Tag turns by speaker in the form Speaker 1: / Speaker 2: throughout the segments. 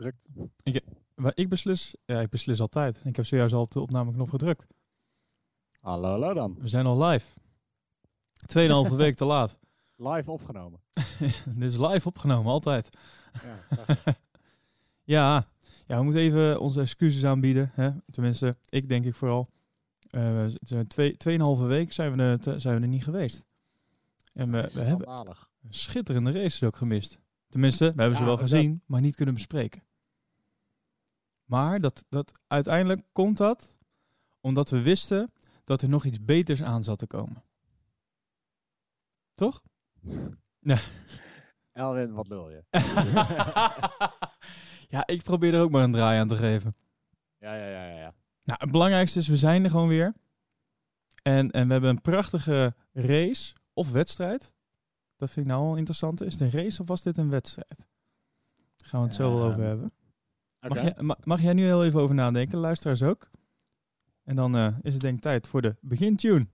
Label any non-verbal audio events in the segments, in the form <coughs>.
Speaker 1: gedrukt?
Speaker 2: Maar ik beslis, ja, ik beslis altijd. Ik heb zojuist al op de opnameknop gedrukt.
Speaker 1: Hallo, hallo dan.
Speaker 2: We zijn al live. Tweeënhalve <laughs> week te laat.
Speaker 1: Live opgenomen. <laughs>
Speaker 2: Dit is live opgenomen, altijd.
Speaker 1: Ja. <laughs>
Speaker 2: Ja, ja we moeten even onze excuses aanbieden. Hè? Tenminste, ik denk ik vooral. Zijn twee, tweeënhalve week zijn we, er, zijn we er niet geweest. En we, we hebben schitterende races ook gemist. Tenminste, we hebben ze wel
Speaker 1: dat-
Speaker 2: gezien, maar niet kunnen bespreken. Maar dat, dat, uiteindelijk komt dat omdat we wisten dat er nog iets beters aan zat te komen. Toch? <laughs>
Speaker 1: Elwin, wat lul je? <laughs> <laughs>
Speaker 2: ja, ik probeer er ook maar een draai aan te geven.
Speaker 1: Ja, ja, ja, ja.
Speaker 2: Nou, het belangrijkste is, we zijn er gewoon weer. En, en we hebben een prachtige race of wedstrijd. Dat vind ik nou wel interessant. Is het een race of was dit een wedstrijd? Daar gaan we het zo wel over
Speaker 1: Ehm,
Speaker 2: hebben. Mag, jij, ma- mag jij nu heel even over nadenken, luisteraars ook? En dan eh, is het denk ik tijd voor de begintune.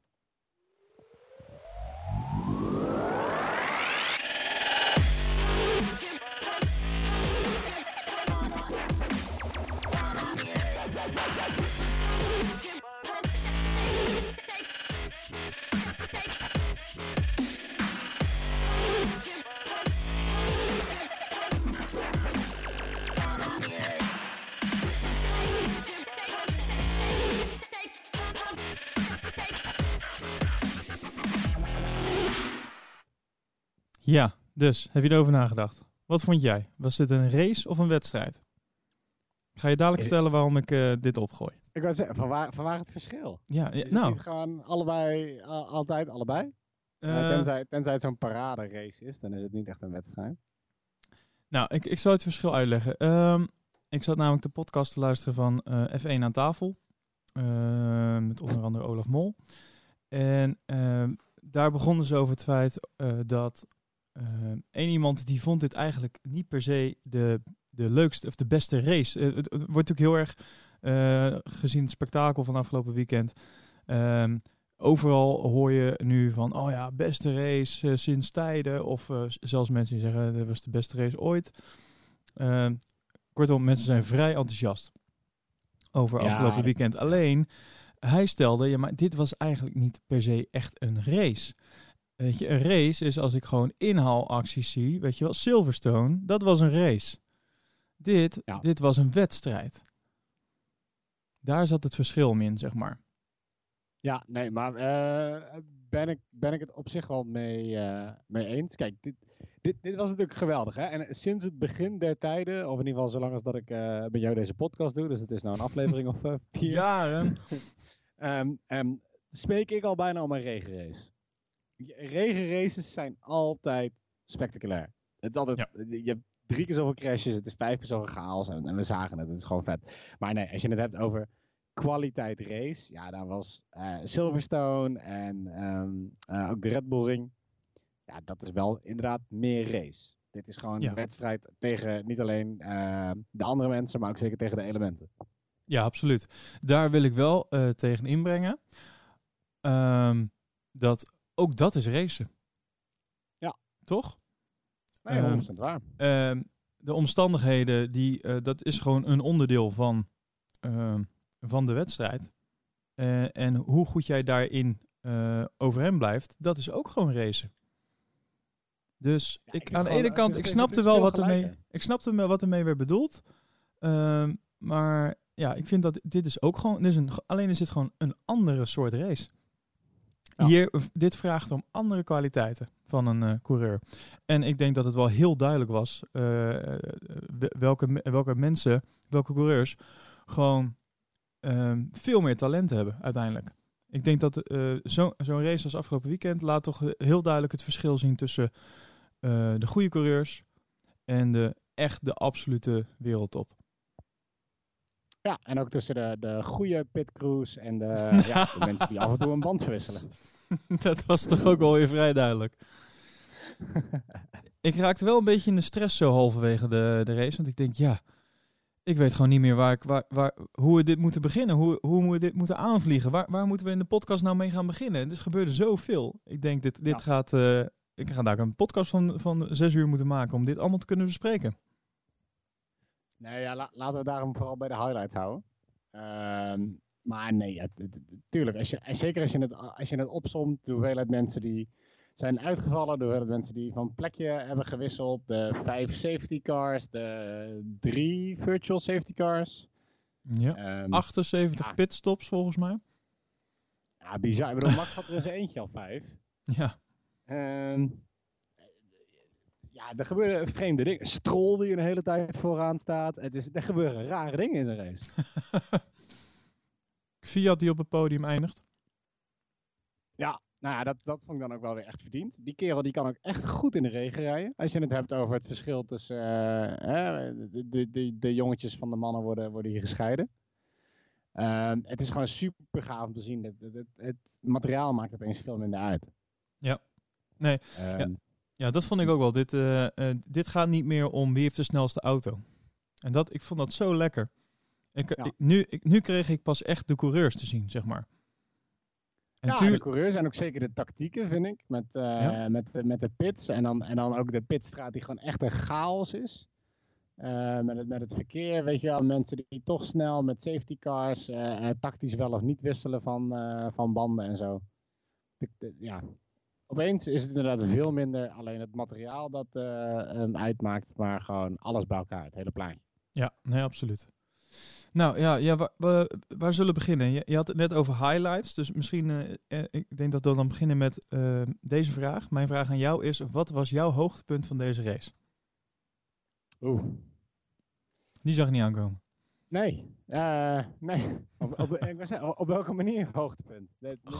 Speaker 2: Ja, dus heb je erover nagedacht? Wat vond jij? Was dit een race of een wedstrijd? Ik ga je dadelijk vertellen waarom ik eh, dit opgooi.
Speaker 1: Ik wou zeggen, van waar, van waar het verschil?
Speaker 2: Ja, ja,
Speaker 1: het
Speaker 2: nou,
Speaker 1: gewoon allebei, altijd allebei? Ja,
Speaker 2: eh,
Speaker 1: tenzij, tenzij het zo'n parade race is, dan is het niet echt een wedstrijd.
Speaker 2: Nou, ik, ik zal het verschil uitleggen. Ehm, ik zat namelijk de podcast te luisteren van eh, F1 aan tafel. eh, met onder andere Olaf Mol. En ehm, daar begonnen ze over het feit eh, dat ehm, één iemand die vond dit eigenlijk niet per se de, de leukste of de beste race. Eh, het, het wordt natuurlijk heel erg eh, gezien het spektakel van afgelopen weekend. Ehm, overal hoor je nu van, oh ja, beste race eh, sinds tijden. Of zelfs mensen die zeggen, dit was de beste race ooit. Ehm, kortom, mensen zijn vrij enthousiast over
Speaker 1: Ja,
Speaker 2: afgelopen
Speaker 1: dat-
Speaker 2: weekend. Alleen, hij stelde, ja, maar dit was eigenlijk niet per se echt een race. Weet je, een race is als ik gewoon inhaalacties zie, weet je wel, Silverstone, dat was een race. Dit,
Speaker 1: Ja.
Speaker 2: dit was een wedstrijd. Daar zat het verschil in, zeg maar.
Speaker 1: Ja, nee, maar eh, ben, ik, ben ik het op zich wel mee, eh, mee eens. Kijk, dit, dit, dit was natuurlijk geweldig. Hè? En sinds het begin der tijden, of in ieder geval zolang als dat ik eh met jou deze podcast doe, dus het is nou een aflevering <laughs> of eh, vier,
Speaker 2: Jaren. <laughs>
Speaker 1: ehm, spreek ik al bijna om een regenrace. Regenraces zijn altijd spectaculair. Het is altijd, je hebt drie keer zoveel crashes, het is vijf keer zoveel chaos en, en we zagen het, het is gewoon vet. Maar nee, als je het hebt over kwaliteit race, ja, dan was eh, Silverstone en ehm, eh, ook de Red Bull Ring. Ja, dat is wel inderdaad meer race. Dit is gewoon
Speaker 2: Ja.
Speaker 1: een wedstrijd tegen niet alleen eh, de andere mensen, maar ook zeker tegen de elementen.
Speaker 2: Ja, absoluut. Daar wil ik wel tegen inbrengen. Ehm, dat ook dat is racen.
Speaker 1: Ja.
Speaker 2: Toch?
Speaker 1: Nee,
Speaker 2: Ehm,
Speaker 1: 100% waar.
Speaker 2: Ehm, de omstandigheden, die, eh, dat is gewoon een onderdeel van, ehm, van de wedstrijd. Eh, en hoe goed jij daarin eh overeind blijft, dat is ook gewoon racen. Dus
Speaker 1: Ja,
Speaker 2: ik, aan de ene kant, ik snapte wel wat ermee, ik snapte wel wat ermee werd bedoeld. Ehm, maar ja, ik vind dat dit is ook gewoon, dit is een, alleen is dit gewoon een andere soort race. Hier, dit vraagt om andere kwaliteiten van een eh, coureur. En ik denk dat het wel heel duidelijk was eh, we- welke, welke mensen, welke coureurs gewoon ehm, veel meer talent hebben uiteindelijk. Ik denk dat eh, zo- zo'n race als afgelopen weekend laat toch heel duidelijk het verschil zien tussen eh, de goede coureurs en de echt de absolute wereldtop.
Speaker 1: Ja, en ook tussen de, de goede pitcrews en de, <laughs> ja, de mensen die af en toe een band verwisselen. <laughs>
Speaker 2: dat was toch ook wel weer vrij duidelijk. <laughs> ik raakte wel een beetje in de stress zo halverwege de, de race. Want ik denk, ja, ik weet gewoon niet meer waar ik, waar, waar, hoe we dit moeten beginnen. Hoe, hoe we dit moeten aanvliegen. Waar, waar moeten we in de podcast nou mee gaan beginnen? Dus er gebeurde zoveel. Ik denk, dit, dit
Speaker 1: Ja.
Speaker 2: gaat... eh, ik ga daar een podcast van, van zes uur moeten maken om dit allemaal te kunnen bespreken.
Speaker 1: Nee, ja, laten we daarom vooral bij de highlights houden. Ehm, maar nee, ja, tuurlijk. Als je, zeker als je, het, als je het opsomt, de hoeveelheid mensen die zijn uitgevallen, de hoeveelheid mensen die van plekje hebben gewisseld, de vijf safety cars, de drie virtual safety cars.
Speaker 2: Ja, 78 ehm, pitstops volgens mij.
Speaker 1: Ja, bizar. Ik bedoel, Max had er eens eentje al vijf. <laughs>
Speaker 2: Ja.
Speaker 1: Um, ja, er gebeuren vreemde dingen. Strol die een hele tijd vooraan staat. Het is, er gebeuren rare dingen in zijn race. <laughs>
Speaker 2: Fiat die op het podium eindigt.
Speaker 1: Ja, nou ja, dat, dat vond ik dan ook wel weer echt verdiend. Die kerel die kan ook echt goed in de regen rijden. Als je het hebt over het verschil tussen... Uh, de, de, de, jongetjes van de mannen worden, worden hier gescheiden. Ehm, het is gewoon super gaaf om te zien. Het, het, het, materiaal maakt opeens veel minder uit.
Speaker 2: Ja, nee. ja. Ja, dat vond ik ook wel. Dit, uh, uh, dit gaat niet meer om wie heeft de snelste auto. En dat, ik vond dat zo lekker. Ik, ik, nu, ik, nu kreeg ik pas echt de coureurs te zien, zeg maar.
Speaker 1: En ja, de coureurs en ook zeker de tactieken, vind ik. Met, uh, ja. met, met de pits. En dan, en dan ook de pitstraat die gewoon echt een chaos is. met, het, met het verkeer, weet je wel. Mensen die toch snel met safety cars tactisch wel of niet wisselen van, van banden en zo. ja, opeens is het inderdaad veel minder alleen het materiaal dat uh, uitmaakt, maar gewoon alles bij elkaar, het hele plaatje.
Speaker 2: Ja, nee, absoluut. Nou ja, ja waar, waar, waar zullen we beginnen? Je, je, had het net over highlights, dus misschien, uh, ik denk dat we dan beginnen met deze vraag. Mijn vraag aan jou is, wat was jouw hoogtepunt van deze race?
Speaker 1: Oeh.
Speaker 2: Die zag ik niet aankomen.
Speaker 1: Nee, uh, nee. <laughs> Op, op, ik zeggen, op welke manier hoogtepunt?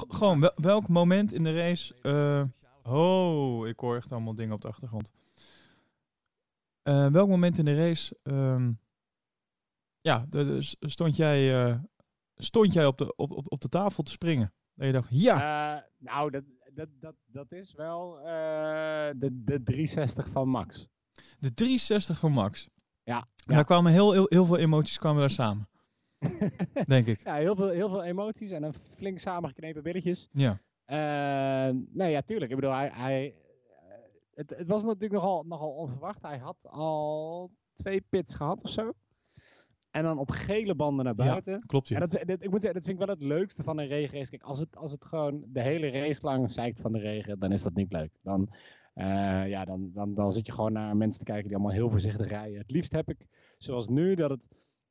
Speaker 2: gewoon, welk moment in de race... Uh, oh, ik hoor echt allemaal dingen op de achtergrond. Uh, welk moment in de race... Um, ja, stond jij, stond jij op, de, op, op, op de tafel te springen? Dat je dacht, ja!
Speaker 1: nou, dat, dat, dat, dat is wel de, de 360 van Max.
Speaker 2: De 360 van Max?
Speaker 1: Ja.
Speaker 2: Daar kwamen heel, heel, heel veel emoties kwamen daar samen. <laughs> denk ik.
Speaker 1: Ja, heel veel, heel veel emoties en een flink samengeknepen billetjes.
Speaker 2: Ja.
Speaker 1: Uh, nee, ja, tuurlijk. Ik bedoel, hij, hij, eh, het, het was natuurlijk nogal, nogal onverwacht. Hij had al twee pits gehad of zo. En dan op gele banden naar buiten. Ja,
Speaker 2: klopt, ja.
Speaker 1: En dat, ik moet zeggen, dat vind ik wel het leukste van een regenrace. Kijk, als het, als het gewoon de hele race lang zeikt van de regen, dan is dat niet leuk. Dan, uh, ja, dan, dan, dan zit je gewoon naar mensen te kijken die allemaal heel voorzichtig rijden. Het liefst heb ik, zoals nu, dat het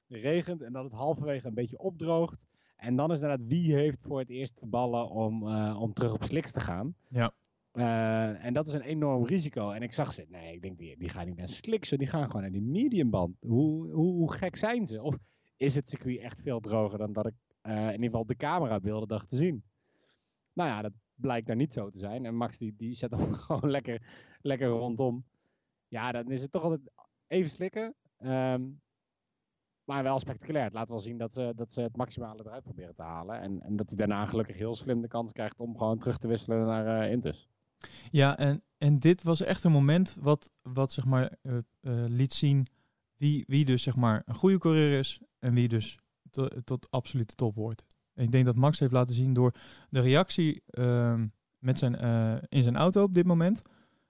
Speaker 1: regent en dat het halverwege een beetje opdroogt. En dan is inderdaad wie heeft voor het eerst de ballen om, uh, om terug op sliks te gaan.
Speaker 2: Ja.
Speaker 1: Uh, en dat is een enorm risico. En ik zag ze, nee, ik denk, die, die gaan niet naar sliks, die gaan gewoon naar die mediumband. Hoe, hoe, hoe gek zijn ze? Of is het circuit echt veel droger dan dat ik in ieder geval de camerabeelden dacht te zien? Nou ja, dat blijkt daar niet zo te zijn. En Max die, die zet hem <laughs> gewoon lekker, lekker rondom. Ja, dan is het toch altijd even slikken. Um, maar wel spectaculair. Het laat wel zien dat ze, dat ze het maximale eruit proberen te halen. En, en dat hij daarna gelukkig heel slim de kans krijgt om gewoon terug te wisselen naar uh, Intus.
Speaker 2: Ja, en, en dit was echt een moment wat, wat zeg maar, uh, uh, liet zien wie, wie dus zeg maar, een goede coureur is en wie dus to, tot absolute top wordt. Ik denk dat Max heeft laten zien door de reactie ehm, met zijn, in zijn auto op dit moment.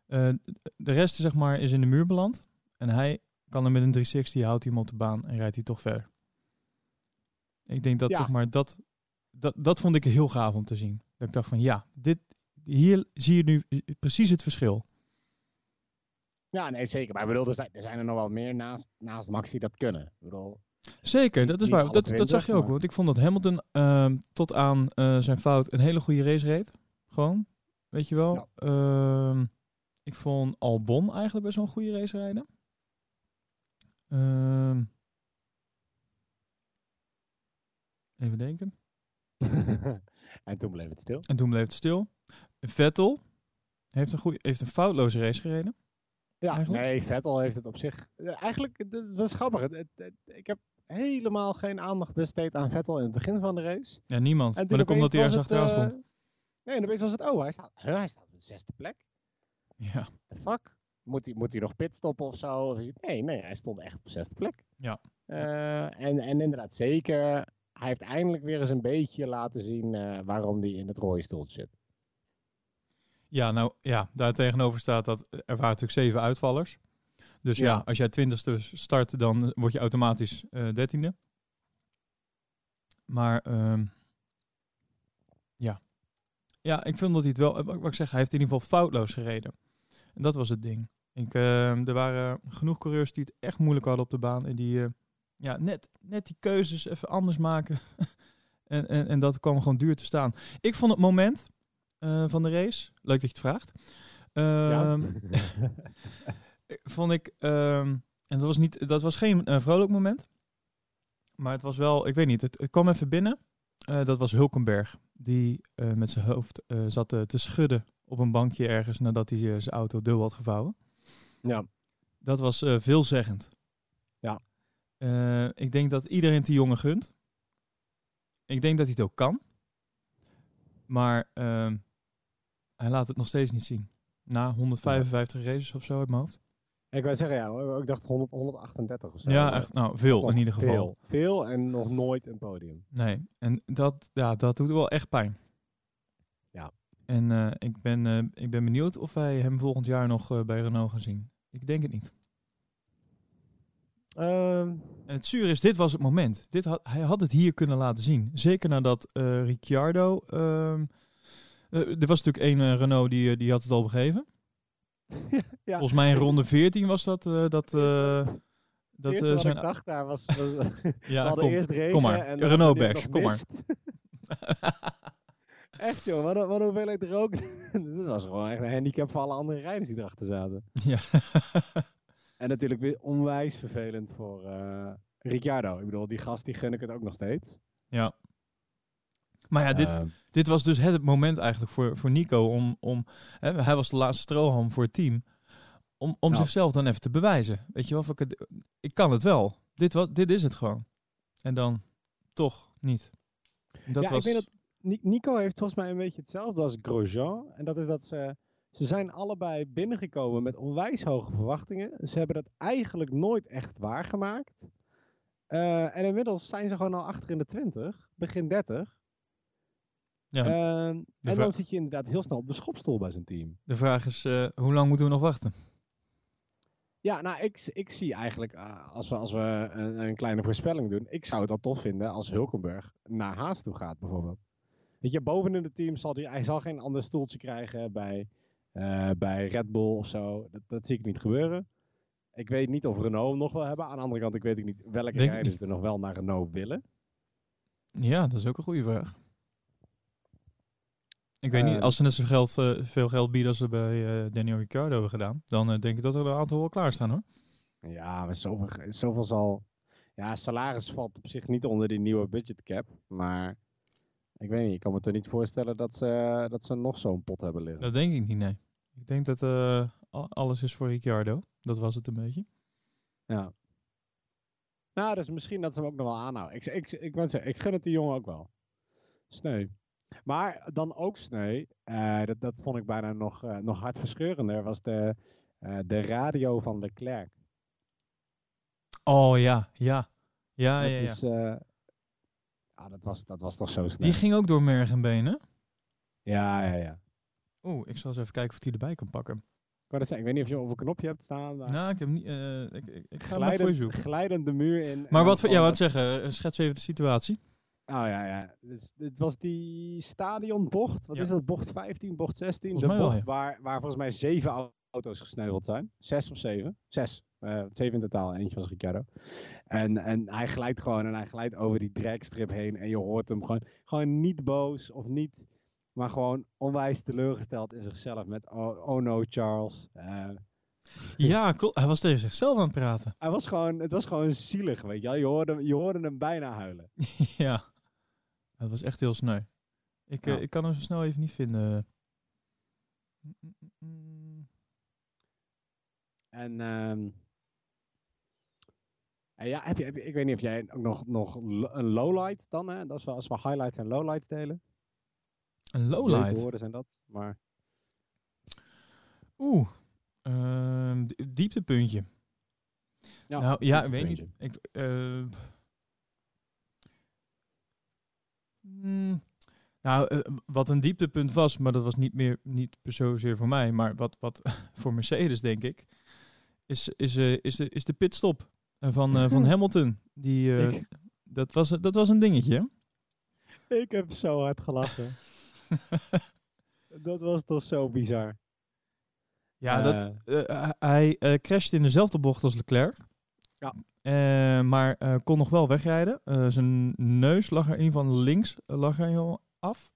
Speaker 2: de rest zeg maar, is in de muur beland. En hij kan er met een 360, houdt hij hem op de baan en rijdt hij toch verder. Ik denk dat, zeg maar, dat, dat, dat vond ik heel gaaf om te zien. Dat ik dacht van, ja, dit, hier zie je nu precies het verschil.
Speaker 1: Ja, nee, zeker. Maar ik bedoel, er zijn er, zijn er nog wel meer naast, naast Max die dat kunnen. Ik bedoel,
Speaker 2: Zeker, dat is waar. Dat, dat zag je ook. Want ik vond dat Hamilton uh, tot aan uh, zijn fout een hele goede race reed. Gewoon, weet je wel. Ja. Uh, ik vond Albon eigenlijk best wel een goede race rijden. Uh, even denken. <laughs>
Speaker 1: en toen bleef het stil.
Speaker 2: En toen bleef het stil. Vettel heeft een, goede, heeft een foutloze race gereden.
Speaker 1: Ja, eigenlijk? nee, Vettel heeft het op zich. Eigenlijk, het was grappig. Ik heb helemaal geen aandacht besteed aan Vettel in het begin van de race.
Speaker 2: Ja, niemand. En maar dan komt dat hij ergens achteraan stond. Uh,
Speaker 1: nee, en opeens was het, oh, hij staat, hij staat op de zesde plek.
Speaker 2: Ja.
Speaker 1: The fuck? Moet hij, moet hij nog pitstoppen of zo? Nee, nee, hij stond echt op de zesde plek.
Speaker 2: Ja.
Speaker 1: Uh, en, en inderdaad, zeker. Hij heeft eindelijk weer eens een beetje laten zien uh, waarom hij in het rode stoeltje zit.
Speaker 2: Ja, nou ja, daar tegenover staat dat er waren natuurlijk zeven uitvallers. Dus ja,
Speaker 1: Ja.
Speaker 2: als jij twintigste start, dan word je automatisch eh dertiende. Maar ehm, ja. Ja, ik vind dat hij het wel, eh, wat wat ik zeg, hij heeft in ieder geval foutloos gereden. En dat was het ding. Ik, ehm, er waren genoeg coureurs die het echt moeilijk hadden op de baan. En die eh, ja, net, net die keuzes even anders maken. <laughs> en, en, en dat kwam gewoon duur te staan. Ik vond het moment eh, van de race, leuk dat je het vraagt. Ehm, <laughs> <laughs> vond ik, ehm, en dat was, niet, dat was geen eh, vrolijk moment. Maar het was wel, ik weet niet, het, het kwam even binnen. Eh, dat was Hulkenberg, die eh, met zijn hoofd zat te schudden op een bankje ergens nadat hij zijn auto dubbel had gevouwen.
Speaker 1: ja.
Speaker 2: Dat was veelzeggend.
Speaker 1: Ja.
Speaker 2: Ik denk dat iedereen het die jongen gunt. Ik denk dat hij het ook kan. Maar ehm, hij laat het nog steeds niet zien. Na 155 races of zo uit mijn hoofd.
Speaker 1: Ik wou zeggen, ja, ik dacht 100, 138 of zo.
Speaker 2: Ja, echt, nou, veel in ieder geval.
Speaker 1: Veel, veel en nog nooit een podium.
Speaker 2: Nee, en dat, ja, dat doet wel echt pijn.
Speaker 1: Ja.
Speaker 2: En eh, ik, ben, eh, ik ben benieuwd of wij hem volgend jaar nog eh, bij Renault gaan zien. Ik denk het niet.
Speaker 1: Ehm,
Speaker 2: En het zuur is, dit was het moment. Dit had, hij had het hier kunnen laten zien. Zeker nadat Ricciardo... ehm, eh, er was natuurlijk één Renault die, die had het al begeven. <laughs>
Speaker 1: ja.
Speaker 2: Volgens mij in ronde 14 was dat... eh, dat, eh, dat
Speaker 1: eerste
Speaker 2: eh,
Speaker 1: wat
Speaker 2: zijn,
Speaker 1: ik dacht daar was, was <laughs> we
Speaker 2: ja,
Speaker 1: hadden
Speaker 2: kom.
Speaker 1: eerst regen
Speaker 2: kom maar.
Speaker 1: en
Speaker 2: Renault
Speaker 1: we nog
Speaker 2: kom maar. <laughs>
Speaker 1: Echt joh, wat een, wat hoeveelheid rook. Dit was gewoon echt een handicap voor alle andere rijders die erachter zaten.
Speaker 2: ja.
Speaker 1: En natuurlijk weer onwijs vervelend voor eh Ricciardo. Ik bedoel, die gast die gun ik het ook nog steeds.
Speaker 2: ja. Maar ja, dit,
Speaker 1: Ehm,
Speaker 2: dit was dus het moment eigenlijk voor, voor Nico om... om hè, hij was de laatste strohalm voor het team. Om, om
Speaker 1: Ja.
Speaker 2: zichzelf dan even te bewijzen. Weet je wel, of ik, het, ik kan het wel. Dit, was, dit is het gewoon. En dan toch niet. Dat
Speaker 1: ja,
Speaker 2: was,
Speaker 1: ik weet dat Ni- Nico heeft volgens mij een beetje hetzelfde als Grosjean. En dat is dat ze, ze zijn allebei binnengekomen met onwijs hoge verwachtingen. Ze hebben dat eigenlijk nooit echt waargemaakt. Eh, en inmiddels zijn ze gewoon al achter in de 20, begin 30.
Speaker 2: Ja,
Speaker 1: Ehm, en dan zit je inderdaad heel snel op de schopstoel bij zo'n team.
Speaker 2: de vraag is, eh, hoe lang moeten we nog wachten?
Speaker 1: Ja, nou, ik, ik zie eigenlijk, eh, als we, als we een, een kleine voorspelling doen, ik zou het al tof vinden als Hulkenberg naar Haas toe gaat, bijvoorbeeld. Weet je, boven in het team zal hij, hij zal geen ander stoeltje krijgen bij, eh, bij Red Bull of zo. Dat, dat zie ik niet gebeuren. Ik weet niet of Renault hem nog wil hebben. Aan de andere kant, ik weet ook niet welke
Speaker 2: Denk ik
Speaker 1: rijders er nog wel naar Renault willen.
Speaker 2: Ja, dat is ook een goede vraag. Ik weet niet,
Speaker 1: Ehm.
Speaker 2: als ze net zo geld, eh, veel geld bieden als ze bij eh, Daniel Ricciardo hebben gedaan, dan eh, denk ik dat er een aantal wel klaarstaan hoor.
Speaker 1: Ja, maar zoveel, zoveel zal... Ja, salaris valt op zich niet onder die nieuwe budgetcap. Maar ik weet niet, ik kan me toch niet voorstellen dat ze, dat ze nog zo'n pot hebben liggen.
Speaker 2: Dat denk ik niet, nee. Ik denk dat alles is voor Ricciardo. Dat was het een beetje.
Speaker 1: Ja. Nou, dus misschien dat ze hem ook nog wel aanhouden. Ik, ik, ik, zeggen, ik gun het die jongen ook wel. Sneu. Maar dan ook sneu, eh, dat, dat vond ik bijna nog, eh, nog hartverscheurender, was de, eh, de radio van Leclerc.
Speaker 2: Oh ja, ja. Ja,
Speaker 1: dat,
Speaker 2: ja, ja.
Speaker 1: Is, ja, dat, was, dat was toch zo snel.
Speaker 2: Die ging ook door merg en benen.
Speaker 1: Ja, ja, ja.
Speaker 2: Oeh, ik zal eens even kijken of die erbij kan pakken.
Speaker 1: Ik, net zeggen, ik weet niet of je op een knopje hebt staan. Maar
Speaker 2: Nou, ik heb niet. ik, ik, ik ga hem even voor je
Speaker 1: glijdend,
Speaker 2: zoeken.
Speaker 1: glijdend de muur in.
Speaker 2: Maar wat, ja, wat zeggen? Schets even de situatie.
Speaker 1: Oh ja, ja. Dus, het was die stadionbocht. Wat
Speaker 2: Ja.
Speaker 1: is dat? Bocht 15, bocht 16.
Speaker 2: Volgens
Speaker 1: de
Speaker 2: wel,
Speaker 1: bocht waar, waar volgens mij zeven au- auto's gesneuveld zijn. Zes of zeven. Zes. Eh, zeven in totaal. en Eentje was Ricciardo. En, en hij glijdt gewoon en hij glijdt over die dragstrip heen. En je hoort hem gewoon, gewoon niet boos of niet. Maar gewoon onwijs teleurgesteld in zichzelf. Met oh, oh no, Charles. Eh,
Speaker 2: Ja, klopt. Hij was tegen zichzelf aan het praten.
Speaker 1: hij was gewoon, het was gewoon zielig, weet je wel. Je hoorde, je hoorde hem bijna huilen. <laughs>
Speaker 2: ja. Dat was echt heel sneu. Ik, eh,
Speaker 1: Ja.
Speaker 2: ik kan hem zo snel even niet vinden.
Speaker 1: En, ehm, en ja, heb je, heb je, ik weet niet of jij ook nog, nog een lowlight dan, hè? Dat is wel als we highlights en lowlights delen.
Speaker 2: Een
Speaker 1: Leuke
Speaker 2: lowlight.
Speaker 1: woorden zijn dat, maar
Speaker 2: Oeh. Di- dieptepuntje.
Speaker 1: ja,
Speaker 2: nou ja, ik weet niet. Ik, eh, mm, nou, eh, wat een dieptepunt was, maar dat was niet meer niet zozeer voor mij, maar wat, wat <laughs> voor Mercedes denk ik, is, is, eh, is, de, is de pitstop eh, van, van <laughs> Hamilton. Die, dat, was, dat was een dingetje.
Speaker 1: Ik heb zo hard gelachen. <laughs> dat was toch zo bizar.
Speaker 2: ja, dat, hij crashte in dezelfde bocht als Leclerc.
Speaker 1: Ja.
Speaker 2: Eh, maar eh, kon nog wel wegrijden. Eh, zijn neus lag er in van links lag er heel af.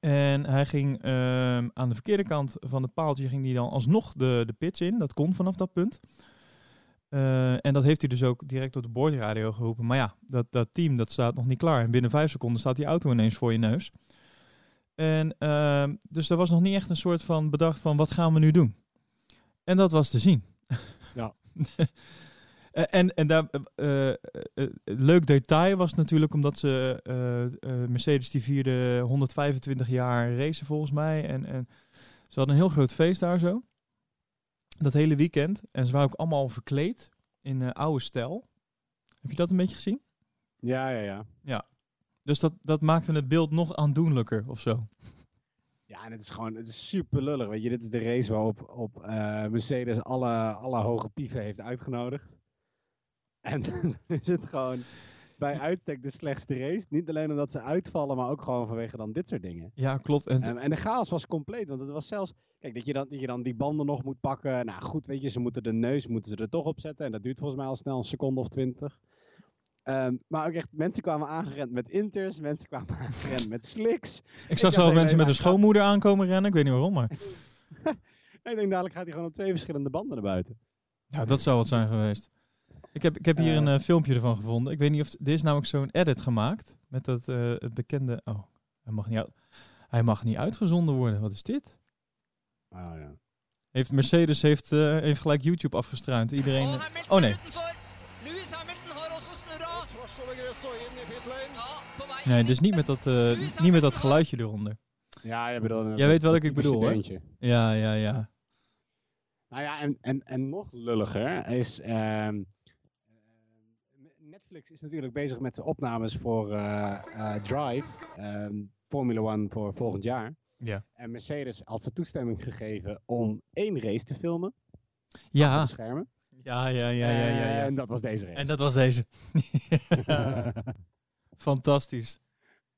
Speaker 2: En hij ging ehm, aan de verkeerde kant van het paaltje ging hij dan alsnog de, de pits in. Dat kon vanaf dat punt. En dat heeft hij dus ook direct op de boordradio geroepen. Maar ja, dat, dat team dat staat nog niet klaar. En binnen vijf seconden staat die auto ineens voor je neus. En ehm, dus er was nog niet echt een soort van bedacht van wat gaan we nu doen. En dat was te zien.
Speaker 1: Ja. <laughs>
Speaker 2: Eh, en en daar, eh, eh, leuk detail was natuurlijk omdat ze Mercedes die vierde 125 jaar racen volgens mij. En, en ze hadden een heel groot feest daar zo. Dat hele weekend. En ze waren ook allemaal verkleed in oude stijl. Heb je dat een beetje gezien?
Speaker 1: ja, ja, ja.
Speaker 2: Dus dat, dat maakte het beeld nog aandoenlijker of zo.
Speaker 1: Ja, en het is gewoon het is super lullig. Weet je, dit is de race waarop op, Mercedes alle, alle hoge pieven heeft uitgenodigd. En dan is het gewoon bij uitstek de slechtste race. Niet alleen omdat ze uitvallen, maar ook gewoon vanwege dan dit soort dingen.
Speaker 2: Ja, klopt. En
Speaker 1: En, en de chaos was compleet, want het was zelfs... Kijk, dat je, dan, dat je dan die banden nog moet pakken. Nou goed, weet je, ze moeten de neus moeten ze er toch op zetten. En dat duurt volgens mij al snel een seconde of twintig. Eem, maar ook echt, mensen kwamen aangerend met inters. Mensen kwamen <laughs> aangerend met slicks.
Speaker 2: ik zag zelf mensen met een
Speaker 1: maar-
Speaker 2: schoonmoeder aankomen rennen. Ik weet niet waarom, maar... <laughs>
Speaker 1: Ik denk, dadelijk gaat hij gewoon op twee verschillende banden naar buiten.
Speaker 2: Ja, dat zou het zijn geweest. Ik heb, ik heb hier een
Speaker 1: Eh.
Speaker 2: eh, filmpje ervan gevonden. Ik weet niet of... Dit is namelijk zo'n edit gemaakt. Met dat eh, het bekende... Oh, hij mag, niet hij mag niet uitgezonden worden. Wat is dit?
Speaker 1: Oh, ja.
Speaker 2: Heeft Mercedes heeft, eh, heeft gelijk YouTube afgestruind. Iedereen... Eh,
Speaker 3: Hamilton
Speaker 2: Oh nee. Nee, dus niet met dat, eh, niet met dat geluidje eronder.
Speaker 1: Ja, jij bedoelt...
Speaker 2: Jij weet welke ik bedoel, hè? Ja, ja, ja.
Speaker 1: Nou ja, en, en, en nog lulliger is... ehm, eh, Netflix is natuurlijk bezig met de opnames voor eh, eh, Drive, ehm, Formula One voor volgend jaar.
Speaker 2: Ja.
Speaker 1: En Mercedes had ze toestemming gegeven om één race te filmen.
Speaker 2: Ja,
Speaker 1: de schermen.
Speaker 2: ja, ja, ja, ja, ja, ja.
Speaker 1: En dat was deze race.
Speaker 2: En dat was deze. <laughs> Fantastisch.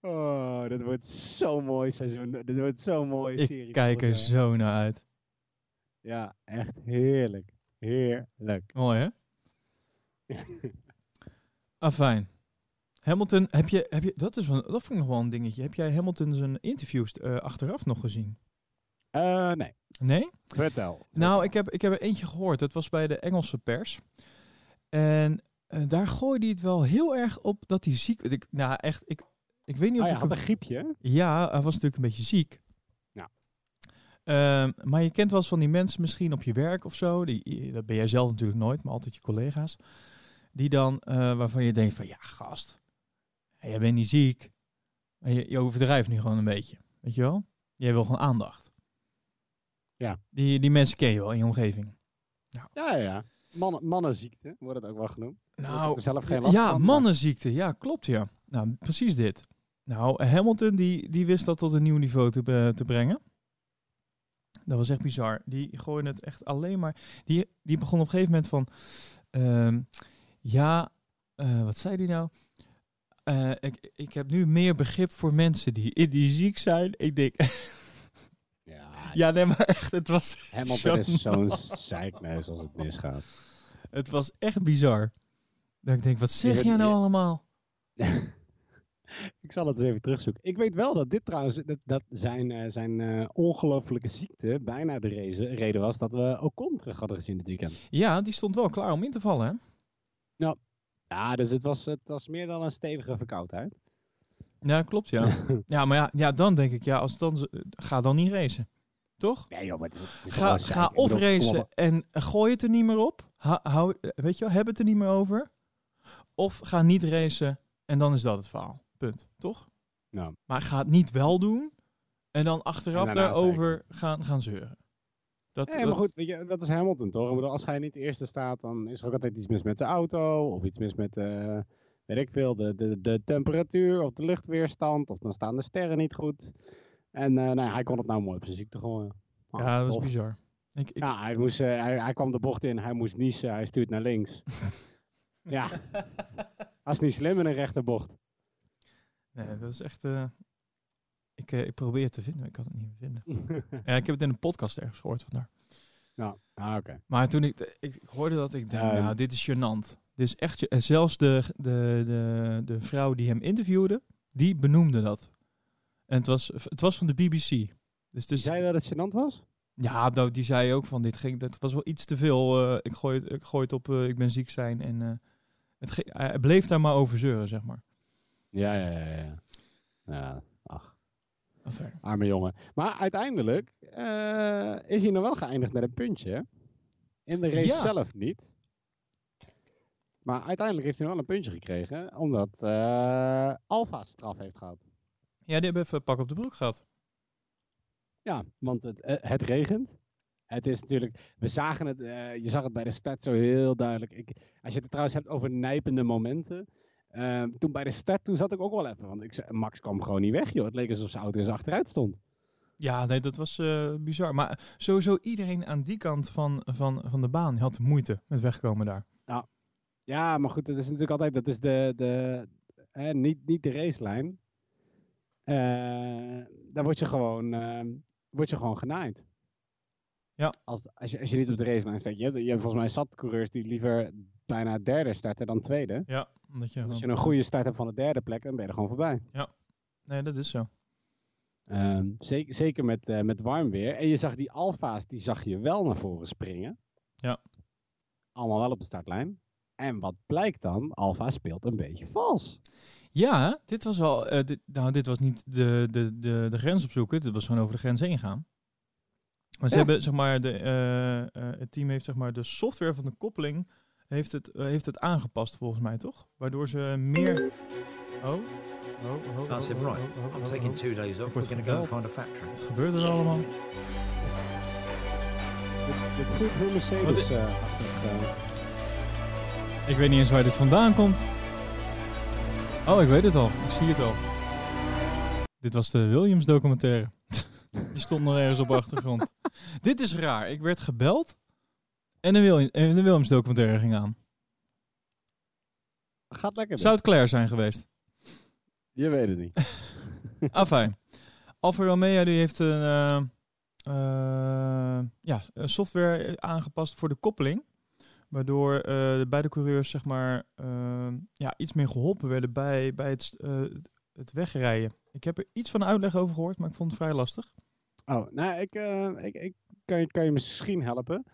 Speaker 1: oh, dit wordt zo'n mooi seizoen. Dit wordt zo'n mooie serie.
Speaker 2: Ik kijk er
Speaker 1: jaar.
Speaker 2: zo naar uit.
Speaker 1: Ja, echt heerlijk. Heerlijk.
Speaker 2: Mooi, hè? <laughs> Afijn. Hamilton, heb je, heb je, dat, is dat vond ik nog wel een dingetje. Heb jij Hamilton zijn interviews eh, achteraf nog gezien?
Speaker 1: Eh, nee,
Speaker 2: Nee?
Speaker 1: vertel.
Speaker 2: Nou, ik heb, ik heb er eentje gehoord. Dat was bij de Engelse pers. En eh, daar gooide hij het wel heel erg op dat hij ziek... Ik, nou, echt, ik, ik weet niet of
Speaker 1: Oh,
Speaker 2: ik
Speaker 1: hij had een griepje.
Speaker 2: Ja, hij was natuurlijk een beetje ziek.
Speaker 1: Ja.
Speaker 2: Ehm, maar je kent wel eens van die mensen misschien op je werk of zo. Die, dat ben jij zelf natuurlijk nooit, maar altijd je collega's. Die dan, eh, waarvan je denkt van, ja gast, jij bent niet ziek. Je, je overdrijft nu gewoon een beetje. Weet je wel? Jij wil gewoon aandacht.
Speaker 1: Ja.
Speaker 2: Die, die mensen ken je wel in je omgeving.
Speaker 1: Ja, ja, ja. Mannen, mannenziekte wordt het ook wel genoemd.
Speaker 2: Nou,
Speaker 1: er zelf geen last
Speaker 2: ja,
Speaker 1: van,
Speaker 2: mannenziekte. Ja, klopt ja. Nou, precies dit. Nou, Hamilton die, die wist dat tot een nieuw niveau te, bre- te brengen. Dat was echt bizar. Die gooide het echt alleen maar... Die, die begon op een gegeven moment van... ehm, ja, eh, wat zei die nou? Eh, ik, ik heb nu meer begrip voor mensen die, <laughs> die ziek zijn. Ik denk...
Speaker 1: Ja, <laughs>
Speaker 2: ja, nee, maar echt, het was...
Speaker 1: Hamilton is zo'n <laughs> zeikneus als het misgaat.
Speaker 2: Het was echt bizar. Dat ik denk, wat zeg
Speaker 1: Je-
Speaker 2: jij nou
Speaker 1: je-
Speaker 2: allemaal?
Speaker 1: ik zal het eens even terugzoeken. Ik weet wel dat dit trouwens, dat, dat zijn, eh, zijn ongelofelijke ziekte bijna de reden was dat we Ocon terug hadden gezien dit weekend.
Speaker 2: Ja, die stond wel klaar om in te vallen, hè?
Speaker 1: Ja, dus het was, het was meer dan een stevige verkoudheid.
Speaker 2: Ja, klopt, ja. <laughs> ja, maar ja, ja, dan denk ik, ja, als dan, ga dan niet racen. Toch?
Speaker 1: Nee joh, maar het is, het is
Speaker 2: Ga, ga.
Speaker 1: Ik
Speaker 2: of
Speaker 1: bedoel,
Speaker 2: racen en gooi het er niet meer op. Ha, hou, weet je wel, heb het er niet meer over. Of ga niet racen en dan is dat het verhaal. Punt. Toch?
Speaker 1: Ja.
Speaker 2: Maar ga het niet wel doen en dan achteraf
Speaker 1: En
Speaker 2: daarover gaan, gaan zeuren. Dat,
Speaker 1: Nee, maar goed, weet je, dat is Hamilton toch? Ik bedoel, als hij niet de eerste staat, dan is er ook altijd iets mis met zijn auto. Of iets mis met, eh, weet ik veel, de, de, de temperatuur of de luchtweerstand. Of dan staan de sterren niet goed. En eh, nou, ja, hij kon het nou mooi op zijn ziekte gooien. Ah,
Speaker 2: ja, dat is bizar. Ik, ik,
Speaker 1: Ja, hij, moest, eh, hij, hij kwam de bocht in, hij moest niezen, hij stuurt naar links. <laughs> ja, dat is niet slim in een rechterbocht.
Speaker 2: Nee, dat is echt... eh, ik, eh, ik probeer het te vinden, maar ik kan het niet meer vinden. Ja, ik heb het in een podcast ergens gehoord vandaar. <laughs>
Speaker 1: nou, ah, oké.
Speaker 2: Maar toen ik, ik, ik hoorde dat, ik denk,
Speaker 1: Ehm.
Speaker 2: nou, dit is gênant. Dit is echt... en zelfs de, de, de, de vrouw die hem interviewde, die benoemde dat. En het was, het was van de BBC. Dus,
Speaker 1: Dus zei dat het gênant was?
Speaker 2: ja, nou, die zei ook van, dit ging, dat was wel iets te veel. eh, ik, gooi het, ik gooi het op, eh, ik ben ziek zijn. En eh, het ge- hij bleef daar maar over zeuren, zeg maar.
Speaker 1: Ja, ja, ja. Ja, ja
Speaker 2: Enfin,
Speaker 1: arme jongen. Maar uiteindelijk eh, is hij nog wel geëindigd met een puntje. In de race
Speaker 2: Ja.
Speaker 1: zelf niet. Maar uiteindelijk heeft hij nog wel een puntje gekregen, omdat eh Alfa straf heeft gehad.
Speaker 2: ja, die hebben even pak op de broek gehad.
Speaker 1: Ja, want het, eh, het regent. Het is natuurlijk, we zagen het, eh, je zag het bij de start zo heel duidelijk. Ik, als je het trouwens hebt over nijpende momenten. Eh, toen bij de start, toen zat ik ook wel even. Want ik, Max kwam gewoon niet weg, joh. Het leek alsof zijn auto eens achteruit stond.
Speaker 2: Ja, nee, dat was eh, bizar. Maar sowieso iedereen aan die kant van, van, van de baan had moeite met wegkomen daar.
Speaker 1: Ja, maar goed, dat is natuurlijk altijd, dat is de, de hè, niet, niet de racelijn. Eh daar word je gewoon, eh, word je gewoon genaaid.
Speaker 2: Ja.
Speaker 1: Als, als, je, als je niet op de racelijn staat. Je hebt, je hebt volgens mij zat coureurs die liever bijna derde starten dan tweede.
Speaker 2: Ja, omdat je...
Speaker 1: Als je een goede start hebt van de derde plek, dan ben je er gewoon voorbij.
Speaker 2: Nee, dat is zo.
Speaker 1: Ehm, zeker, zeker met, eh, met warm weer. En je zag die alfa's, die zag je wel naar voren springen.
Speaker 2: Ja.
Speaker 1: Allemaal wel op de startlijn. En wat blijkt dan? Alfa speelt een beetje vals.
Speaker 2: Ja, dit was al... eh, dit, nou, dit was niet de, de, de, de grens opzoeken. Dit was gewoon over de grens heen gaan. Maar ze
Speaker 1: Ja.
Speaker 2: hebben, zeg maar, de, eh, het team heeft, zeg maar, de software van de koppeling heeft het, eh, heeft het aangepast, volgens mij, toch? Waardoor ze meer... Oh, oh, oh, oh,
Speaker 4: That's
Speaker 2: oh,
Speaker 4: right.
Speaker 2: oh, oh,
Speaker 4: I'm
Speaker 2: oh,
Speaker 4: taking
Speaker 2: oh.
Speaker 4: two days off. We're going to go and find a factory.
Speaker 2: Wat gebeurt er allemaal?
Speaker 1: Dit, voelt heel Mercedes-achtig. eh.
Speaker 2: Ik weet niet eens waar dit vandaan komt. Oh, ik weet het al. Ik zie het al. Dit was de Williams documentaire. <laughs> Die stond nog ergens op de achtergrond. dit is raar. Ik werd gebeld en de, en de Williams documentaire ging aan.
Speaker 1: Gaat lekker.
Speaker 2: Zou het Claire zijn geweest?
Speaker 1: Je weet het niet. <laughs>
Speaker 2: Afijn. Alfa Romeo die heeft een, eh, eh, ja, software aangepast voor de koppeling. Waardoor eh, de beide coureurs zeg maar, ja, iets meer geholpen werden bij, bij het, het wegrijden. Ik heb er iets van uitleg over gehoord, maar ik vond het vrij lastig.
Speaker 1: Oh, nou, ik, ik, ik kan, je, kan je misschien helpen.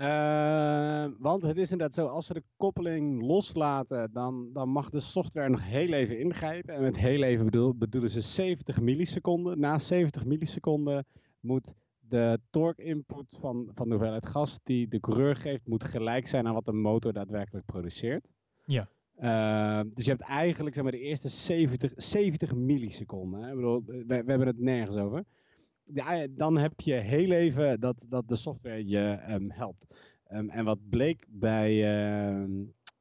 Speaker 1: Eh, want het is inderdaad zo, als ze de koppeling loslaten, dan, dan mag de software nog heel even ingrijpen. En met heel even bedoel, bedoelen ze 70 milliseconden. Na 70 milliseconden moet de torque input van, van de hoeveelheid gas die de coureur geeft, moet gelijk zijn aan wat de motor daadwerkelijk produceert.
Speaker 2: Ja.
Speaker 1: Eh, dus je hebt eigenlijk zeg maar, de eerste 70, 70 milliseconden. Hè? Ik bedoel, we, we hebben het nergens over. Ja, dan heb je heel even dat, dat de software je ehm, helpt. Ehm, en wat bleek bij ehm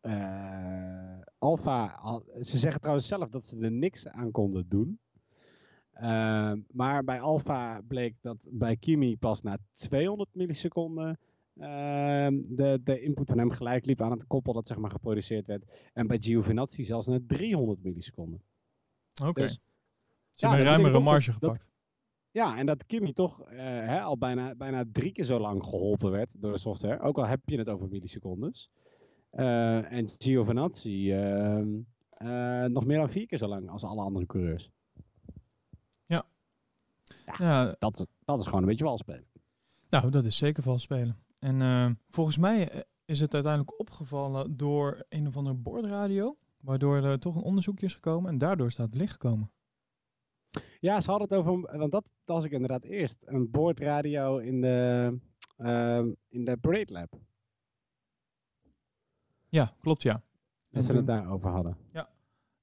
Speaker 1: eh, Alpha, al- ze zeggen trouwens zelf dat ze er niks aan konden doen. Ehm, maar bij Alpha bleek dat bij Kimi pas na 200 milliseconden ehm, de, de input van hem gelijk liep aan het koppel dat zeg maar geproduceerd werd. En bij Giovinazzi zelfs na 300 milliseconden.
Speaker 2: Oké.
Speaker 1: Dus
Speaker 2: Ze
Speaker 1: ja,
Speaker 2: hebben
Speaker 1: dat
Speaker 2: een ruimere marge
Speaker 1: dat- dat-
Speaker 2: gepakt.
Speaker 1: Ja, en dat Kimi toch eh, hè, al bijna, bijna drie keer zo lang geholpen werd door de software. Ook al heb je het over millisecondes. Eh, en Giovinazzi eh, nog meer dan vier keer zo lang als alle andere coureurs.
Speaker 2: Ja,
Speaker 1: Dat, dat is gewoon een beetje walspelen.
Speaker 2: nou, dat is zeker vals spelen. En volgens mij is het uiteindelijk opgevallen door een of andere bordradio. Waardoor er toch een onderzoekje is gekomen en daardoor staat het licht gekomen.
Speaker 1: Ja, ze hadden het over, want dat las ik inderdaad eerst, een boordradio in de, ehm, in de Parade Lab.
Speaker 2: Ja, klopt ja.
Speaker 1: Dat
Speaker 2: En
Speaker 1: ze het daarover hadden.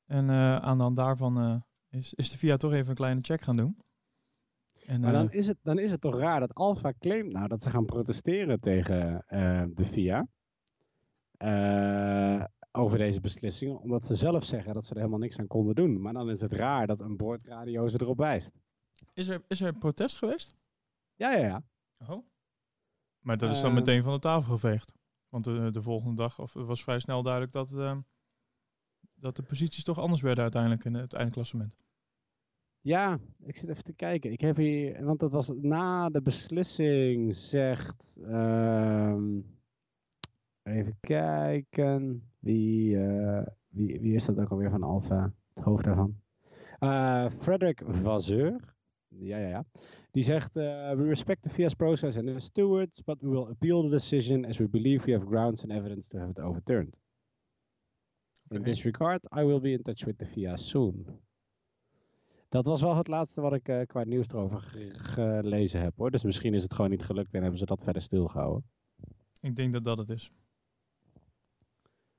Speaker 2: En eh, aan de hand daarvan eh, is, is de VIA toch even een kleine check gaan doen. En,
Speaker 1: Maar
Speaker 2: eh,
Speaker 1: dan is, het, dan is het toch raar dat Alfa claimt nou dat ze gaan protesteren tegen eh, de FIA. Eh, over deze beslissingen. Omdat ze zelf zeggen dat ze er helemaal niks aan konden doen. Maar dan is het raar dat een boordradio ze erop wijst.
Speaker 2: is, er, is er protest geweest?
Speaker 1: Ja, ja, ja.
Speaker 2: Oh. Maar dat is dan
Speaker 1: Ehm.
Speaker 2: meteen van de tafel geveegd. Want de, de volgende dag of, het was vrij snel duidelijk dat, ehm, dat de posities toch anders werden uiteindelijk in het eindklassement.
Speaker 1: Ja, ik zit even te kijken. Ik heb hier, want dat was na de beslissing, zegt. ehm, even kijken. Wie, eh, wie, wie is dat ook alweer van Alfa? Het hoofd daarvan. Eh Frederick Vazeur. Ja, ja, ja. Die zegt: eh, We respect the FIA's process and the stewards, but we will appeal the decision as we believe we have grounds and evidence to have it overturned. In this regard, I will be in touch with the FIA soon. Dat was wel het laatste wat ik qua nieuws erover ge- gelezen heb hoor. Dus misschien is het gewoon niet gelukt en hebben ze dat verder stilgehouden.
Speaker 2: Ik denk dat dat het is.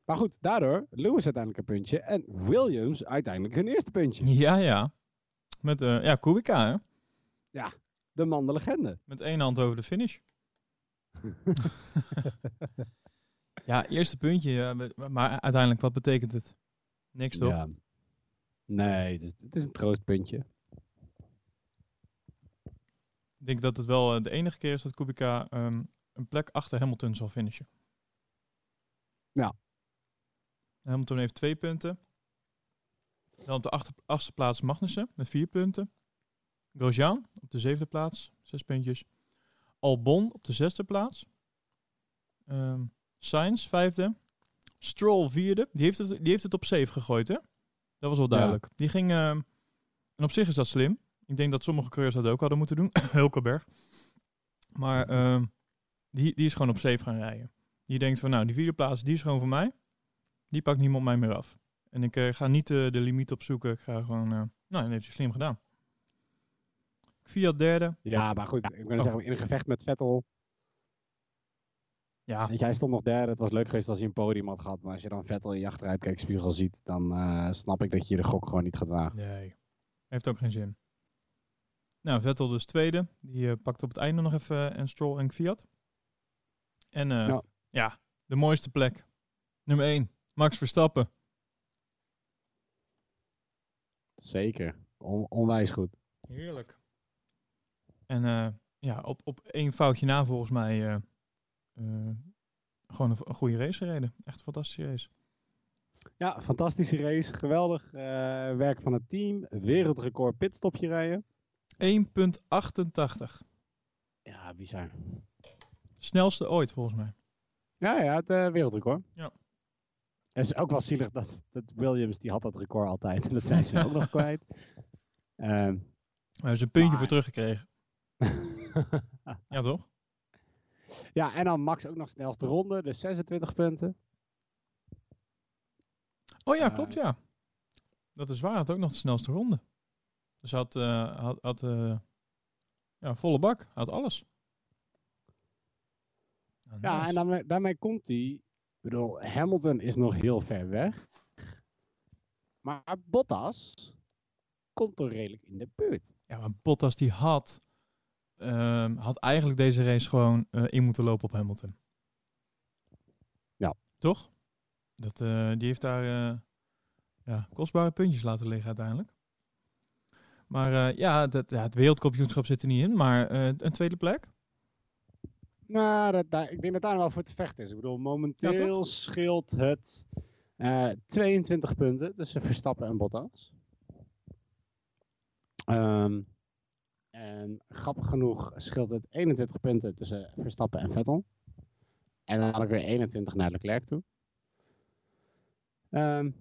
Speaker 1: Maar goed, daardoor Lewis uiteindelijk een puntje en Williams uiteindelijk hun eerste puntje.
Speaker 2: Ja, ja. Met eh ja, Kubica, hè?
Speaker 1: De man, de legende.
Speaker 2: Met één hand over de finish. <laughs> ja, eerste puntje. ja, maar- uiteindelijk, wat betekent het? Niks toch?
Speaker 1: Ja. Nee, het is, het is een troostpuntje.
Speaker 2: Ik denk dat het wel eh, de enige keer is dat Kubica ehm, een plek achter Hamilton zal finishen.
Speaker 1: Ja.
Speaker 2: Hamilton heeft twee punten. Dan op de achter, achtste plaats Magnussen met vier punten. Grosjean op de zevende plaats, zes puntjes. Albon op de zesde plaats. Ehm Sainz vijfde. Stroll vierde. Die heeft het, die heeft het op safe gegooid, hè? Dat was wel duidelijk. Die ging... ehm, en op zich is dat slim. Ik denk dat sommige coureurs dat ook hadden moeten doen. <coughs> Hulkenberg. Maar ehm, die, die is gewoon op safe gaan rijden. Die denkt van, nou, die vierde plaats, die is gewoon voor mij. Die pakt niemand mij meer af. En ik eh, ga niet eh, de limiet opzoeken. Ik ga gewoon... eh, nou, dat heeft hij slim gedaan. Fiat derde.
Speaker 1: Ja, maar goed. Ik ben
Speaker 2: Oh.
Speaker 1: zeggen, in een gevecht met Vettel.
Speaker 2: Ja,
Speaker 1: Weet je, hij stond nog derde. Het was leuk geweest als hij een podium had gehad. Maar als je dan Vettel in je achteruitkijkspiegel ziet, dan snap ik dat je de gok gewoon niet gaat wagen.
Speaker 2: nee. Heeft ook geen zin. Nou, Vettel dus tweede. Die pakt op het einde nog even een Stroll en Fiat. En
Speaker 1: Ja.
Speaker 2: ja, de mooiste plek. Nummer 1. Max Verstappen.
Speaker 1: Zeker. On- onwijs goed.
Speaker 2: Heerlijk. En eh, ja, op, op één foutje na volgens mij eh, eh, gewoon een, een goede race gereden. Echt een fantastische race.
Speaker 1: Ja, fantastische race. Geweldig eh, werk van het team. Wereldrecord pitstopje rijden.
Speaker 2: 1.88.
Speaker 1: Ja, bizar.
Speaker 2: Snelste ooit volgens mij.
Speaker 1: Ja, ja, het eh, wereldrecord.
Speaker 2: Ja.
Speaker 1: Het is ook wel zielig dat, dat Williams, die had dat record altijd. En dat zijn ze ook <laughs> nog kwijt. Ehm,
Speaker 2: We hebben ze een puntje
Speaker 1: Maar-
Speaker 2: voor teruggekregen. <laughs> Ja, toch?
Speaker 1: ja, en dan Max ook nog snelste ronde. Dus 26 punten.
Speaker 2: Oh ja,
Speaker 1: Eh,
Speaker 2: klopt ja. Dat is waar. Had ook nog de snelste ronde. Dus had, eh, had, had eh, ja, volle bak. Had alles.
Speaker 1: Ja,
Speaker 2: nice.
Speaker 1: en daarmee, daarmee komt hij. Ik bedoel, Hamilton is nog heel ver weg. Maar Bottas komt toch redelijk in de buurt.
Speaker 2: Ja, maar Bottas die had, ehm, had eigenlijk deze race gewoon eh, in moeten lopen op Hamilton.
Speaker 1: Ja.
Speaker 2: Toch? Dat, eh, die heeft daar eh, ja, kostbare puntjes laten liggen uiteindelijk. Maar ja, dat, ja, het wereldkampioenschap zit er niet in, maar een tweede plek.
Speaker 1: Nou, dat, daar- ik denk dat daar wel voor te vechten is. Ik bedoel, momenteel scheelt het eh, 22 punten tussen Verstappen en Bottas. Ehm, en grappig genoeg scheelt het 21 punten tussen Verstappen en Vettel. En dan had ik weer 21 naar Leclerc toe. Ehm,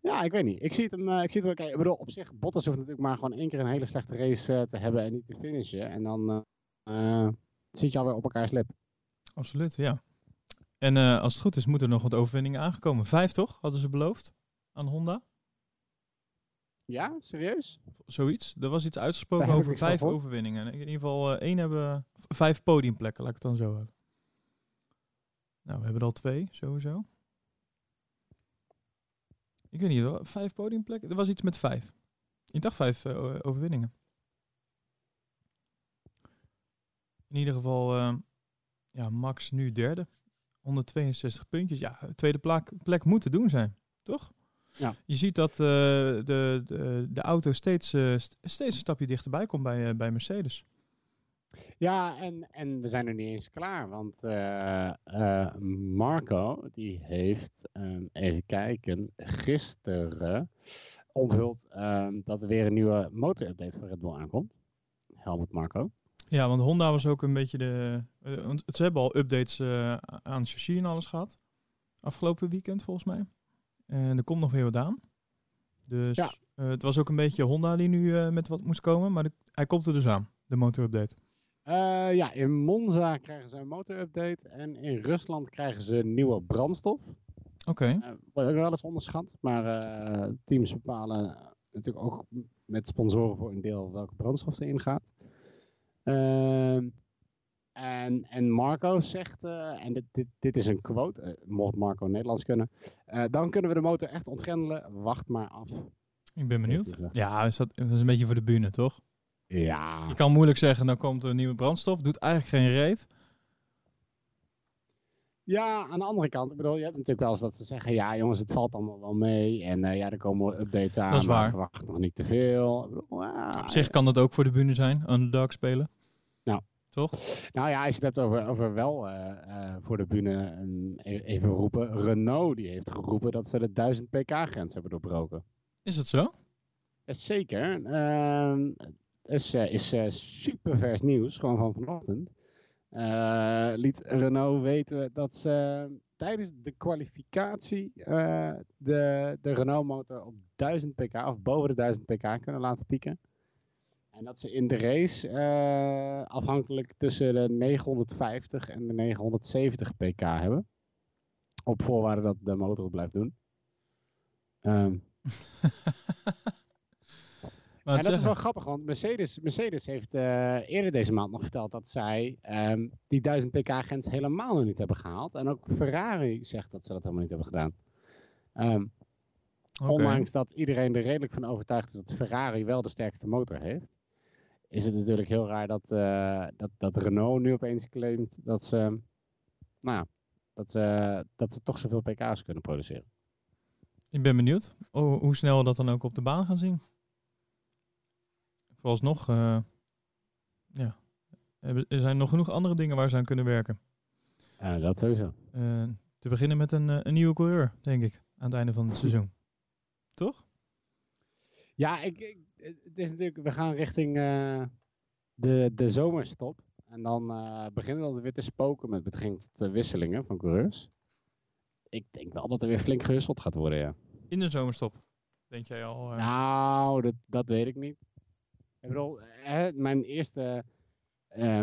Speaker 1: ja, ik weet niet. Ik zie het hem, eh, ik zie het wel. Ik bedoel, op zich, Bottas hoeft natuurlijk maar gewoon één keer een hele slechte race eh, te hebben en niet te finishen. En dan zit je alweer op elkaars lip.
Speaker 2: Absoluut, ja. En eh, als het goed is, moeten er nog wat overwinningen aangekomen. Vijf toch, hadden ze beloofd aan Honda?
Speaker 1: Ja, serieus?
Speaker 2: Zoiets. Er was iets uitgesproken
Speaker 1: Daar
Speaker 2: over vijf overwinningen. In ieder geval eh, één hebben, vijf podiumplekken, laat ik het dan zo hebben. Nou, we hebben er al twee, sowieso. Ik weet niet, vijf podiumplekken? Er was iets met vijf. Ik dacht vijf eh, overwinningen. In ieder geval, eh, ja, Max nu derde. 162 puntjes. Ja, tweede plek, plek moet te doen zijn, toch?
Speaker 1: Ja.
Speaker 2: Je ziet dat eh, de, de, de auto steeds, eh, st- steeds een stapje dichterbij komt bij, eh, bij Mercedes.
Speaker 1: Ja, en, en we zijn er niet eens klaar, want Marco die heeft, um, even kijken, gisteren onthuld um, dat er weer een nieuwe motorupdate voor Red Bull aankomt. Helmut Marco.
Speaker 2: Ja, want Honda was ook een beetje de. Uh, ze hebben al updates aan chassis en alles gehad. Afgelopen weekend volgens mij. En er komt nog weer wat aan. Dus ja. het was ook een beetje Honda die nu met wat moest komen, maar de, hij komt er dus aan, de motorupdate.
Speaker 1: Ja, in Monza krijgen ze een motorupdate en in Rusland krijgen ze nieuwe brandstof.
Speaker 2: Oké. Okay.
Speaker 1: Wordt ook wel eens onderschat, maar teams bepalen natuurlijk ook met sponsoren voor een deel welke brandstof erin gaat. Ehm, en, en Marco zegt, en dit, dit, dit is een quote, mocht Marco Nederlands kunnen, dan kunnen we de motor echt ontgrendelen, wacht maar af.
Speaker 2: Ik ben benieuwd. Ja, is dat, is een beetje voor de bühne, toch?
Speaker 1: Ja.
Speaker 2: Je kan moeilijk zeggen, dan komt er nieuwe brandstof. Doet eigenlijk geen reet.
Speaker 1: Ja, aan de andere kant, ik bedoel, je hebt natuurlijk wel eens dat ze zeggen, ja jongens, het valt allemaal wel mee. En uh, ja, er komen updates aan,
Speaker 2: dat is waar.
Speaker 1: maar verwacht nog niet te veel. Bedoel,
Speaker 2: Op zich kan dat ook voor de bühne zijn, underdog spelen.
Speaker 1: Nou.
Speaker 2: Toch?
Speaker 1: Nou ja, als je het hebt over, over wel uh, uh, voor de bühne, een, even roepen. Renault, die heeft geroepen dat ze de 1000 pk-grens hebben doorbroken.
Speaker 2: Is dat zo?
Speaker 1: Zeker. Uh, is, uh, is super vers nieuws, gewoon van vanochtend. Liet Renault weten dat ze tijdens de kwalificatie de, de Renault motor op 1000 pk of boven de 1000 pk kunnen laten pieken. En dat ze in de race afhankelijk tussen de 950 en de 970 pk hebben. Op voorwaarde dat de motor het blijft doen. <laughs> Um, en dat zeggen. is wel grappig, want Mercedes, Mercedes heeft uh, eerder deze maand nog verteld dat zij um, die 1000 pk grens helemaal nog niet hebben gehaald. En ook Ferrari zegt dat ze dat helemaal niet hebben gedaan. Um, okay. Ondanks dat iedereen er redelijk van overtuigd is dat Ferrari wel de sterkste motor heeft, is het natuurlijk heel raar dat, uh, dat, dat Renault nu opeens claimt dat ze, nou ja, dat ze, dat ze toch zoveel pk's kunnen produceren.
Speaker 2: Ik ben benieuwd hoe, hoe snel we dat dan ook op de baan gaan zien vooralsnog, uh, ja, er zijn nog genoeg andere dingen waar ze aan kunnen werken.
Speaker 1: Ja, dat sowieso.
Speaker 2: Uh, te beginnen met een, een nieuwe coureur, denk ik, aan het einde van het seizoen. Toch?
Speaker 1: Ja, ik, ik, het is natuurlijk, we gaan richting uh, de, de zomerstop. En dan uh, beginnen we weer te spoken met betrekking tot de wisselingen van coureurs. Ik denk wel dat er weer flink gewisseld gaat worden, ja.
Speaker 2: In de zomerstop, denk jij al?
Speaker 1: Nou, dat, dat weet ik niet. Ik bedoel, hè, mijn eerste. Uh,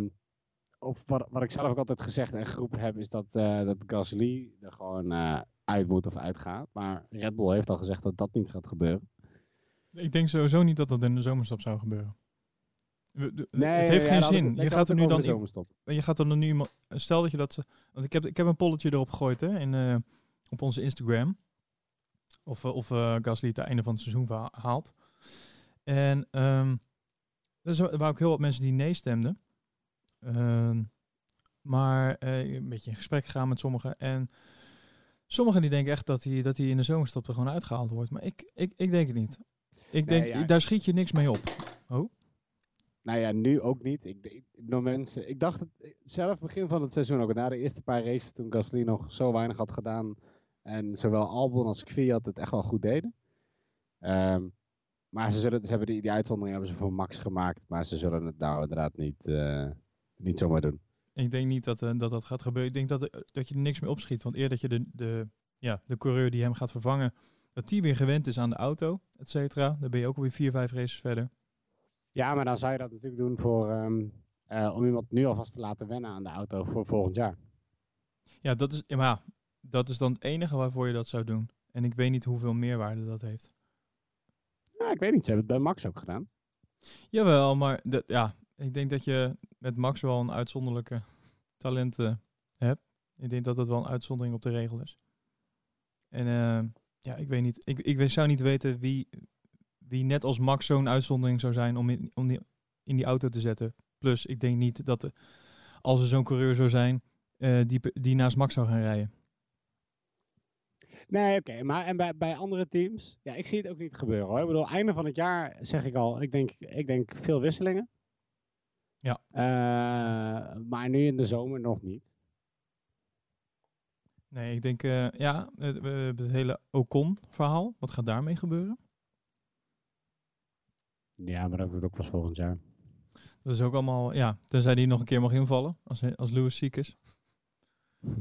Speaker 1: of wat, wat ik zelf ook altijd gezegd en geroepen heb, is dat, dat Gasly er gewoon uit moet of uitgaat. Maar Red Bull heeft al gezegd dat dat niet gaat gebeuren.
Speaker 2: Ik denk sowieso niet dat dat in de zomerstop zou gebeuren. Nee, het heeft ja, geen zin. je gaat er nu dan je gaat er dan nu stel dat je dat want ik heb ik heb een polletje erop gegooid hè in uh, op onze Instagram of of uh, Gasly het einde van het seizoen haalt. En um, er waren ook heel wat mensen die nee stemden. Uh, maar uh, een beetje in gesprek gegaan met sommigen. En sommigen die denken echt dat hij, dat hij in de zomerstop er gewoon uitgehaald wordt. Maar ik, ik, ik denk het niet. Ik denk, ja. daar schiet je niks mee op. Oh?
Speaker 1: Nou ja, nu ook niet. Ik, ik, mensen, ik dacht het zelf begin van het seizoen ook. Na de eerste paar races toen Gasly nog zo weinig had gedaan. En zowel Albon als Kvyat het echt wel goed deden. Um, maar ze, zullen, ze hebben die, die uitzondering hebben ze voor Max gemaakt. Maar ze zullen het nou inderdaad niet, uh, niet zomaar doen.
Speaker 2: Ik denk niet dat, uh, dat dat gaat gebeuren. Ik denk dat, dat je er niks meer opschiet. Want eer dat je de, de, ja, de coureur die hem gaat vervangen, dat die weer gewend is aan de auto, et cetera. Dan ben je ook alweer vier, vijf races verder.
Speaker 1: Ja, maar dan zou je dat natuurlijk doen voor, um, uh, om iemand nu alvast te laten wennen aan de auto voor volgend jaar.
Speaker 2: Ja, dat is, maar dat is dan het enige waarvoor je dat zou doen. En ik weet niet hoeveel meerwaarde dat heeft.
Speaker 1: Ja, ik weet niet. Ze hebben het bij Max ook gedaan.
Speaker 2: Jawel, maar ja, ik denk dat je met Max wel een uitzonderlijke talenten hebt. Ik denk dat dat wel een uitzondering op de regel is. En uh, ja, ik weet niet. Ik, ik zou niet weten wie, wie net als Max zo'n uitzondering zou zijn om, in, om die, in die auto te zetten. Plus, ik denk niet dat als er zo'n coureur zou zijn, uh, die, die naast Max zou gaan rijden.
Speaker 1: Nee, oké. maar en bij, bij andere teams, ja, ik zie het ook niet gebeuren hoor. Ik bedoel, einde van het jaar zeg ik al, ik denk, ik denk veel wisselingen.
Speaker 2: Ja.
Speaker 1: Uh, maar nu in de zomer nog niet.
Speaker 2: Nee, ik denk, uh, ja, het, het hele Ocon-verhaal. Wat gaat daarmee gebeuren?
Speaker 1: Ja, maar dat wordt ook pas volgend jaar.
Speaker 2: Dat is ook allemaal, ja, tenzij die nog een keer mag invallen, als, als Lewis ziek is. <laughs>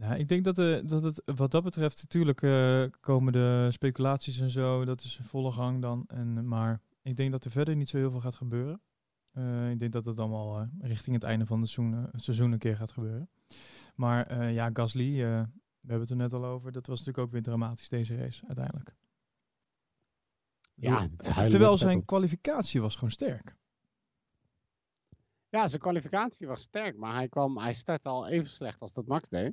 Speaker 2: nou, ik denk dat, de, dat het wat dat betreft, natuurlijk uh, komen de speculaties en zo, dat is volle gang dan. En, maar ik denk dat er verder niet zo heel veel gaat gebeuren. Uh, ik denk dat het allemaal uh, richting het einde van het seizoen, het seizoen een keer gaat gebeuren. Maar ja, Gasly, we hebben het er net al over, dat was natuurlijk ook weer dramatisch deze race uiteindelijk.
Speaker 1: Ja,
Speaker 2: Terwijl zijn kwalificatie was gewoon sterk.
Speaker 1: Ja, zijn kwalificatie was sterk, maar hij, kwam, hij startte al even slecht als dat Max deed.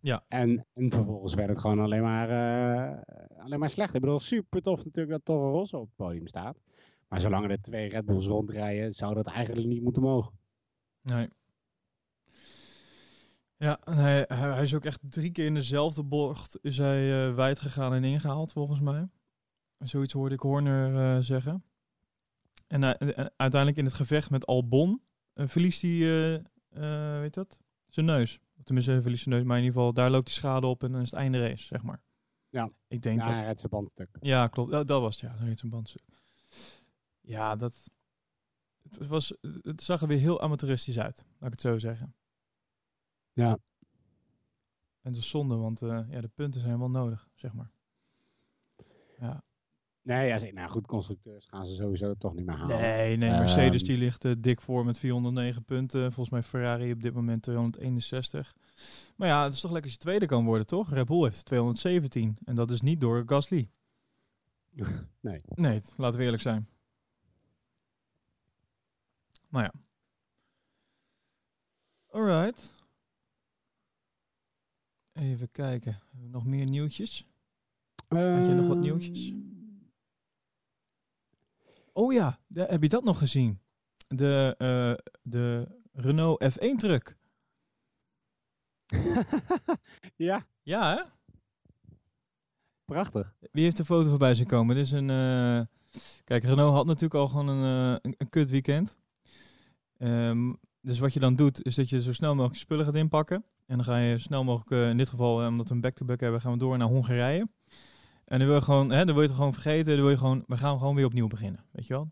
Speaker 2: Ja.
Speaker 1: En, en vervolgens werd het gewoon alleen maar, uh, alleen maar slecht. Ik bedoel, super tof natuurlijk dat Toro Rosso op het podium staat. Maar zolang er twee Red Bulls rondrijden, zou dat eigenlijk niet moeten mogen.
Speaker 2: Nee. Ja, hij, hij is ook echt drie keer in dezelfde bocht is hij uh, wijd gegaan en ingehaald, volgens mij. Zoiets hoorde ik Horner uh, zeggen. En uh, uiteindelijk in het gevecht met Albon verliest hij, weet dat, zijn neus. Tenminste, hij verliest zijn neus, maar in ieder geval, daar loopt hij schade op en dan is het einde race, zeg maar.
Speaker 1: Ja,
Speaker 2: ik denk
Speaker 1: ja
Speaker 2: dat...
Speaker 1: hij rijdt zijn bandstuk.
Speaker 2: Ja, klopt. Dat, dat was het, ja. Hij rijdt zijn bandstuk. Ja, dat... Het, was, het zag er weer heel amateuristisch uit, laat ik het zo zeggen.
Speaker 1: Ja.
Speaker 2: En dat is zonde, want ja, de punten zijn wel nodig, zeg maar. Ja.
Speaker 1: Nee, ja, nou goed, constructeurs gaan ze sowieso toch niet meer halen.
Speaker 2: Nee, nee, Mercedes um, die ligt uh, dik voor met 409 punten. Volgens mij Ferrari op dit moment 261. Maar ja, het is toch lekker als je tweede kan worden, toch? Red Bull heeft 217 en dat is niet door Gasly. <laughs>
Speaker 1: nee.
Speaker 2: Nee, laten we eerlijk zijn. Maar ja. Alright. Even kijken. Nog meer nieuwtjes? Had je nog wat nieuwtjes? Oh ja, heb je dat nog gezien? De, uh, de Renault F1 truck. <laughs>
Speaker 1: ja.
Speaker 2: Ja, hè?
Speaker 1: Prachtig.
Speaker 2: Wie heeft de foto voorbij zien komen? Dit is een... Uh, kijk, Renault had natuurlijk al gewoon een, uh, een, een kut weekend. Um, dus wat je dan doet, is dat je zo snel mogelijk spullen gaat inpakken. En dan ga je snel mogelijk, in dit geval, omdat we een back-to-back -back hebben, gaan we door naar Hongarije. En dan wil je gewoon, hè, dan wil je het gewoon vergeten. Dan wil je gewoon, we gaan gewoon weer opnieuw beginnen. Weet je wel?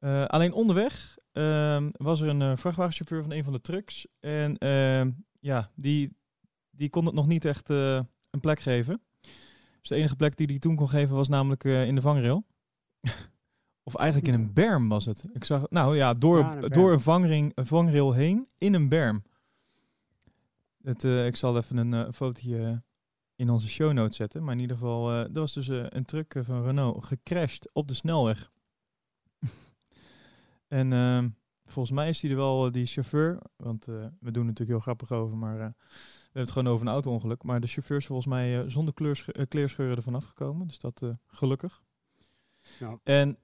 Speaker 2: Uh, alleen onderweg uh, was er een uh, vrachtwagenchauffeur van een van de trucks. En ehm, ja, die, die kon het nog niet echt eh, een plek geven. Dus de enige plek die hij toen kon geven was namelijk in de vangrail. <laughs> of eigenlijk in een berm was het. Ik zag, nou ja, door, ja, een door een, vangring, een vangrail heen in een berm. Het, ik zal even een fotootje in onze show notes zetten. Maar in ieder geval, uh, er was dus uh, een truck van Renault gecrashed op de snelweg. <laughs> en uh, volgens mij is die er wel, die chauffeur, want we doen natuurlijk heel grappig over, maar we hebben het gewoon over een auto-ongeluk. Maar de chauffeur is volgens mij zonder kleerscheuren ervan afgekomen, dus dat gelukkig.
Speaker 1: Ja.
Speaker 2: En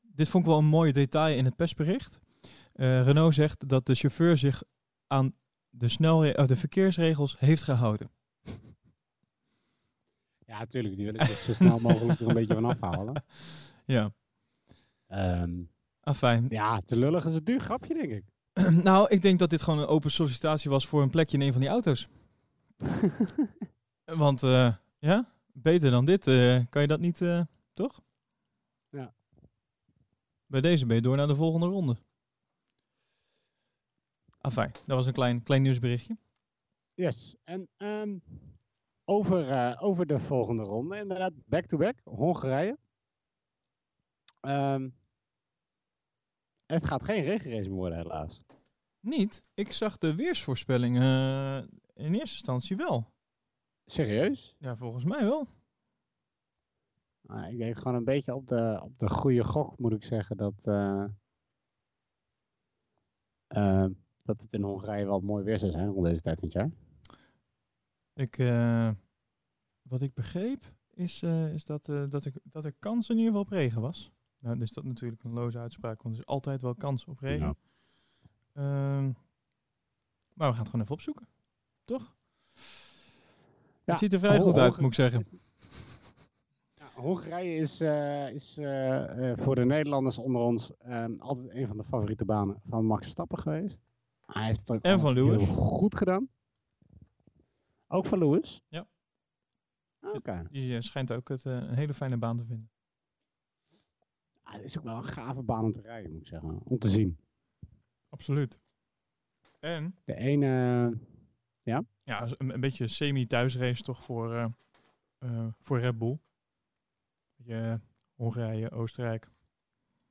Speaker 2: dit vond ik wel een mooi detail in het persbericht. Renault zegt dat de chauffeur zich aan de, snelre de verkeersregels heeft gehouden.
Speaker 1: Ja, natuurlijk. Die wil ik dus zo snel <laughs> mogelijk er een beetje van afhalen.
Speaker 2: Ja.
Speaker 1: Um,
Speaker 2: Afijn.
Speaker 1: Ja, te lullig is het duur grapje, denk ik. <clears throat>
Speaker 2: nou, ik denk dat dit gewoon een open sollicitatie was voor een plekje in een van die auto's. <laughs> Want, uh, ja, beter dan dit uh, kan je dat niet, uh, toch?
Speaker 1: Ja.
Speaker 2: Bij deze ben je door naar de volgende ronde. Afijn, dat was een klein, klein nieuwsberichtje.
Speaker 1: Yes, en um, over, uh, over de volgende ronde. Inderdaad, back-to-back, -back, Hongarije. Um, het gaat geen regenrace worden, helaas.
Speaker 2: Niet? Ik zag de weersvoorspellingen uh, in eerste instantie wel.
Speaker 1: Serieus?
Speaker 2: Ja, volgens mij wel.
Speaker 1: Nou, ik denk gewoon een beetje op de, op de goede gok, moet ik zeggen, dat, uh, dat het in Hongarije wel mooi weer zou zijn rond deze tijd van het jaar.
Speaker 2: Ik, uh, wat ik begreep is, uh, is dat, uh, dat, ik, dat er kans in ieder geval op regen was. Nou, dus dat natuurlijk een loze uitspraak, want er is altijd wel kans op regen. Ja. Um, maar we gaan het gewoon even opzoeken. Toch? Ja, het ziet er vrij goed uit, moet ik zeggen.
Speaker 1: Ja, Hongarije is, is voor de Nederlanders onder ons ehm, altijd een van de favoriete banen van Max Verstappen geweest. Hij heeft het ook
Speaker 2: en van Lewis.
Speaker 1: goed gedaan. Ook van Lewis?
Speaker 2: Ja.
Speaker 1: Oké.
Speaker 2: Die schijnt ook het, een hele fijne baan te vinden.
Speaker 1: Ah, het is ook wel een gave baan om te rijden, moet ik zeggen. Om te zien.
Speaker 2: Absoluut. En?
Speaker 1: De ene, ja?
Speaker 2: Ja, een, een beetje semi-thuisrace toch voor, uh, uh, voor Red Bull. Je, Hongarije, Oostenrijk.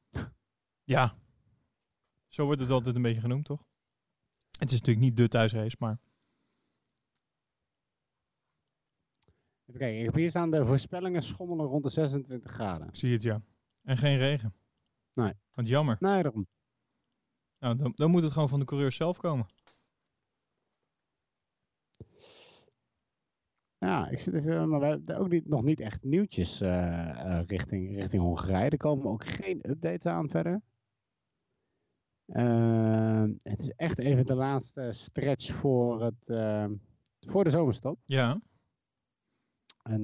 Speaker 2: <laughs> ja. Zo wordt het altijd een beetje genoemd, toch? Het is natuurlijk niet de thuisrace, maar...
Speaker 1: Even kijken, hier staan de voorspellingen schommelen rond de 26 graden.
Speaker 2: Ik zie het, ja. En geen regen.
Speaker 1: Nee.
Speaker 2: Want jammer.
Speaker 1: Nee, daarom.
Speaker 2: Nou, dan, dan moet het gewoon van de coureur zelf komen.
Speaker 1: Ja, ik zit even, maar we hebben ook niet, nog niet echt nieuwtjes uh, uh, richting, richting Hongarije. Er komen ook geen updates aan verder. Uh, het is echt even de laatste stretch voor, het, voor de zomerstop.
Speaker 2: Ja.
Speaker 1: En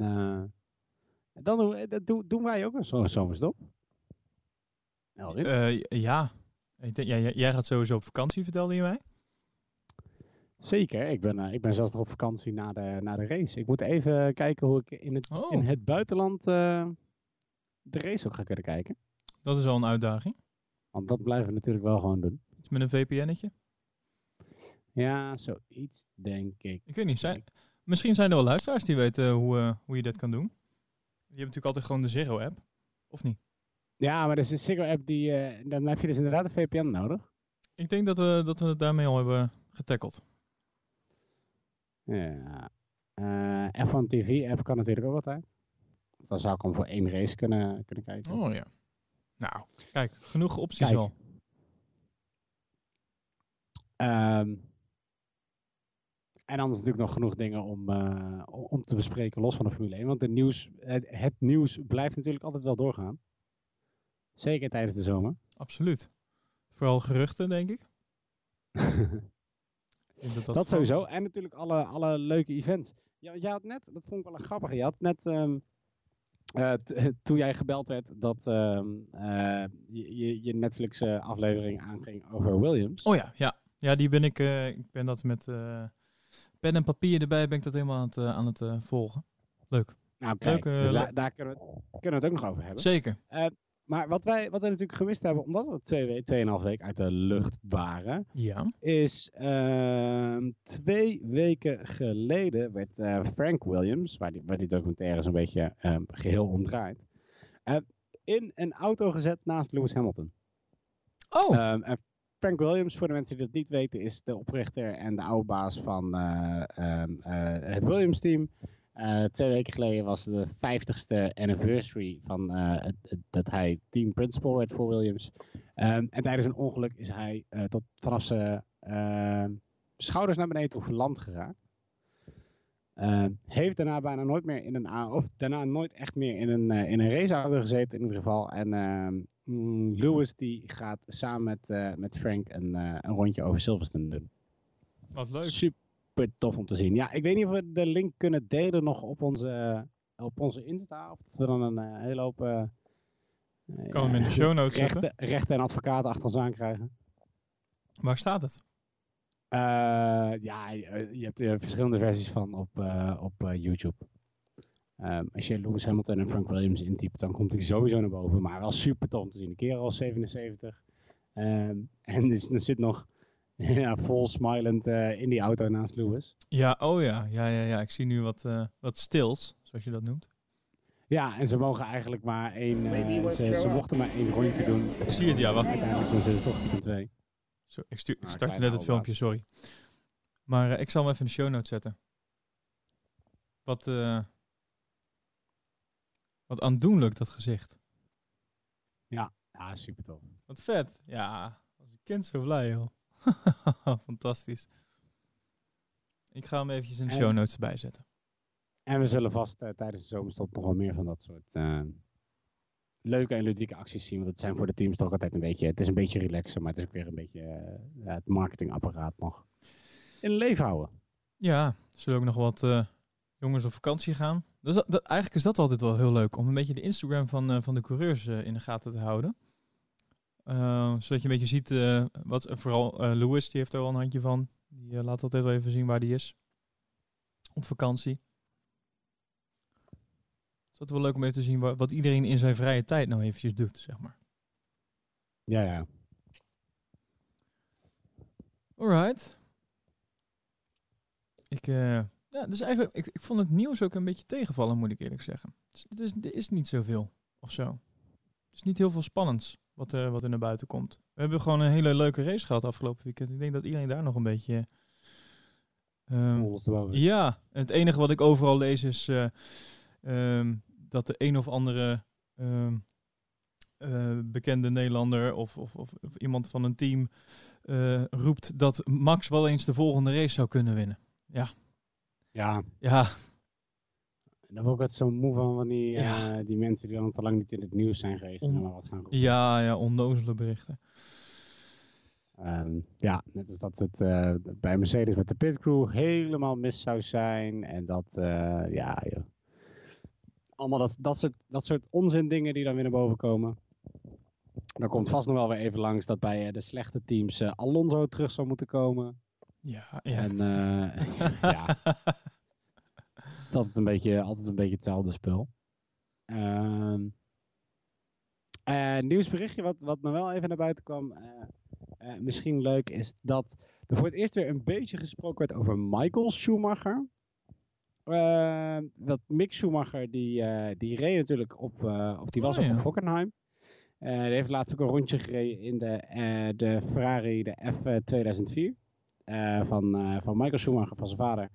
Speaker 1: dan doen, dat doen wij ook een zo zomerstop.
Speaker 2: ja. Ik denk, ja, jij gaat sowieso op vakantie, vertelde je mij?
Speaker 1: Zeker, ik ben, uh, ik ben zelfs nog op vakantie na de, na de race. Ik moet even kijken hoe ik in het,
Speaker 2: oh.
Speaker 1: in het buitenland uh, de race ook ga kunnen kijken.
Speaker 2: Dat is al een uitdaging.
Speaker 1: Want dat blijven we natuurlijk wel gewoon doen.
Speaker 2: Iets met een VPN'tje?
Speaker 1: Ja, zoiets denk ik.
Speaker 2: Ik weet niet, zijn, misschien zijn er wel luisteraars die weten hoe, uh, hoe je dat kan doen. Je hebt natuurlijk altijd gewoon de Zero-app, of niet?
Speaker 1: Ja, maar er is een Ziggo-app, die, dan heb je dus inderdaad een VPN nodig.
Speaker 2: Ik denk dat we, dat we het daarmee al hebben getackeld.
Speaker 1: Ja. Uh, F1 TV-app kan natuurlijk ook altijd. Dan zou ik hem voor één race kunnen, kunnen kijken.
Speaker 2: Oh ja. Nou, kijk, genoeg opties kijk. al.
Speaker 1: Um, en is natuurlijk nog genoeg dingen om, uh, om te bespreken los van de Formule 1. Want de nieuws, het, het, nieuws blijft natuurlijk altijd wel doorgaan. Zeker tijdens de zomer.
Speaker 2: Absoluut. Vooral geruchten, denk ik. <laughs>
Speaker 1: Dat, dat sowieso. En natuurlijk alle, alle leuke events. Ja, je had net, dat vond ik wel een grappige. Je had net, um, uh, toen jij gebeld werd, dat um, uh, je, je Netflix aflevering aanging over Williams.
Speaker 2: Oh ja, ja. Ja, die ben ik, ik ben dat met pen en papier erbij, ben ik dat helemaal aan het, aan het volgen. Leuk.
Speaker 1: Nou, Leuk, dus daar, daar kunnen, we, kunnen we het ook nog over hebben.
Speaker 2: Zeker.
Speaker 1: Maar wat wij, wat wij natuurlijk gemist hebben, omdat we twee, tweeënhalf week uit de lucht waren,
Speaker 2: ja.
Speaker 1: is uh, twee weken geleden werd uh, Frank Williams, waar die, waar die documentaire zo'n beetje um, geheel omdraait, uh, in een auto gezet naast Lewis Hamilton.
Speaker 2: Oh!
Speaker 1: Um, en Frank Williams, voor de mensen die dat niet weten, is de oprichter en de oude baas van um, het Williams team. Uh, twee weken geleden was de 50ste anniversary van uh, het, het, dat hij team principal werd voor Williams. Um, en tijdens een ongeluk is hij uh, tot vanaf zijn schouders naar beneden toe verlamd geraakt. Ehm, heeft daarna bijna nooit meer in een of daarna nooit echt meer in een, in een raceauto gezeten in ieder geval. En mm, Lewis die gaat samen met, met Frank een, een rondje over Silverstone doen.
Speaker 2: Wat leuk.
Speaker 1: Super super tof om te zien. Ja, ik weet niet of we de link kunnen delen nog op onze, op onze Insta. Of dat we dan een uh, hele hoop... Uh,
Speaker 2: kan hem in de show notes
Speaker 1: rechten,
Speaker 2: zetten.
Speaker 1: Rechten en advocaten achter ons aankrijgen.
Speaker 2: Waar staat het?
Speaker 1: Uh, ja, je hebt er verschillende versies van op, op YouTube. Um, als je Lewis Hamilton en Frank Williams intypt, dan komt hij sowieso naar boven. Maar wel super tof om te zien. De kerel al 77. Um, en er zit nog <laughs> Ja, vol smilend uh, in die auto naast Lewis.
Speaker 2: Ja, oh ja. Ja, ja, ja. Ik zie nu wat, uh, wat stils, zoals je dat noemt.
Speaker 1: Ja, en ze mogen eigenlijk maar één... Uh, ze, ze mochten maar één rondje doen.
Speaker 2: Ik zie het, ja. Wacht.
Speaker 1: Uiteindelijk doen ze dus toch stiekem twee.
Speaker 2: Zo, ik, stuur, ik startte net het filmpje, sorry. Maar ik zal hem even in de show notes zetten. Wat, wat aandoenlijk, dat gezicht.
Speaker 1: Ja, ja super tof.
Speaker 2: Wat vet. Ja, als een kind zo blij, joh. <laughs> Fantastisch. Ik ga hem eventjes in de show notes erbij zetten.
Speaker 1: En we zullen vast uh, tijdens de zomerstop nog wel meer van dat soort uh, leuke en ludieke acties zien. Want het zijn voor de teams toch altijd een beetje... Het is een beetje relaxen, maar het is ook weer een beetje uh, het marketingapparaat nog in leven houden.
Speaker 2: Ja, zullen ook nog wat jongens op vakantie gaan. Dus dat, eigenlijk is dat altijd wel heel leuk om een beetje de Instagram van, van de coureurs in de gaten te houden. Uh, zodat je een beetje ziet wat, vooral Lewis, die heeft er wel een handje van. Die laat altijd wel even zien waar die is. Op vakantie. Het is wel leuk om even te zien wat, wat iedereen in zijn vrije tijd nou eventjes doet, zeg maar.
Speaker 1: Ja, ja.
Speaker 2: Alright. Ik, uh, ja, dus eigenlijk, ik, ik vond het nieuws ook een beetje tegenvallen, moet ik eerlijk zeggen. Dus het is, er is niet zoveel, of zo. Het is niet heel veel spannends wat, uh, wat er naar buiten komt. We hebben gewoon een hele leuke race gehad afgelopen weekend. Ik denk dat iedereen daar nog een beetje... Um, ja, het enige wat ik overal lees is uh, um, dat de een of andere um, uh, bekende Nederlander of, of, of, of, iemand van een team uh, roept dat Max wel eens de volgende race zou kunnen winnen. Ja.
Speaker 1: Ja.
Speaker 2: Ja.
Speaker 1: Daar word ik het zo moe van, van die, ja. uh, die mensen die dan te lang niet in het nieuws zijn geweest. On en maar wat gaan roepen.
Speaker 2: Ja, ja, onnozele berichten.
Speaker 1: Um, ja, net als dat het uh, bij Mercedes met de pitcrew helemaal mis zou zijn. En dat, uh, ja, joh. allemaal dat, dat, soort, dat soort onzin dingen die dan weer naar boven komen. Dan komt vast nog wel weer even langs dat bij de slechte teams Alonso terug zou moeten komen.
Speaker 2: Ja,
Speaker 1: ja. En <laughs> ja. Het is altijd een beetje, altijd een beetje hetzelfde spul. Uh, nieuwsberichtje wat, wat nog wel even naar buiten kwam. Uh, misschien leuk is dat er voor het eerst weer een beetje gesproken werd over Michael Schumacher. dat Mick Schumacher, die, die reed natuurlijk op, of die was oh, op Hockenheim. die heeft laatst ook een rondje gereden in de, de Ferrari, de F 2004. Uh, van, van Michael Schumacher, van zijn vader,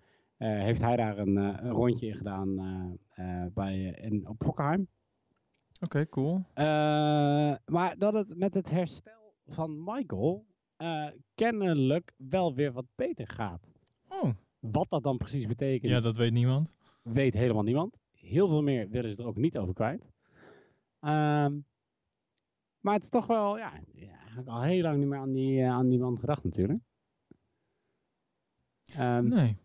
Speaker 1: heeft hij daar een, een rondje in gedaan bij, in, op Hockenheim.
Speaker 2: Oké, okay, cool.
Speaker 1: maar dat het met het herstel van Michael kennelijk wel weer wat beter gaat.
Speaker 2: Oh.
Speaker 1: Wat dat dan precies betekent.
Speaker 2: Ja, dat weet niemand.
Speaker 1: Weet helemaal niemand. Heel veel meer willen ze er ook niet over kwijt. Um, maar het is toch wel, ja, eigenlijk al heel lang niet meer aan die, aan die man gedacht natuurlijk.
Speaker 2: Um, nee.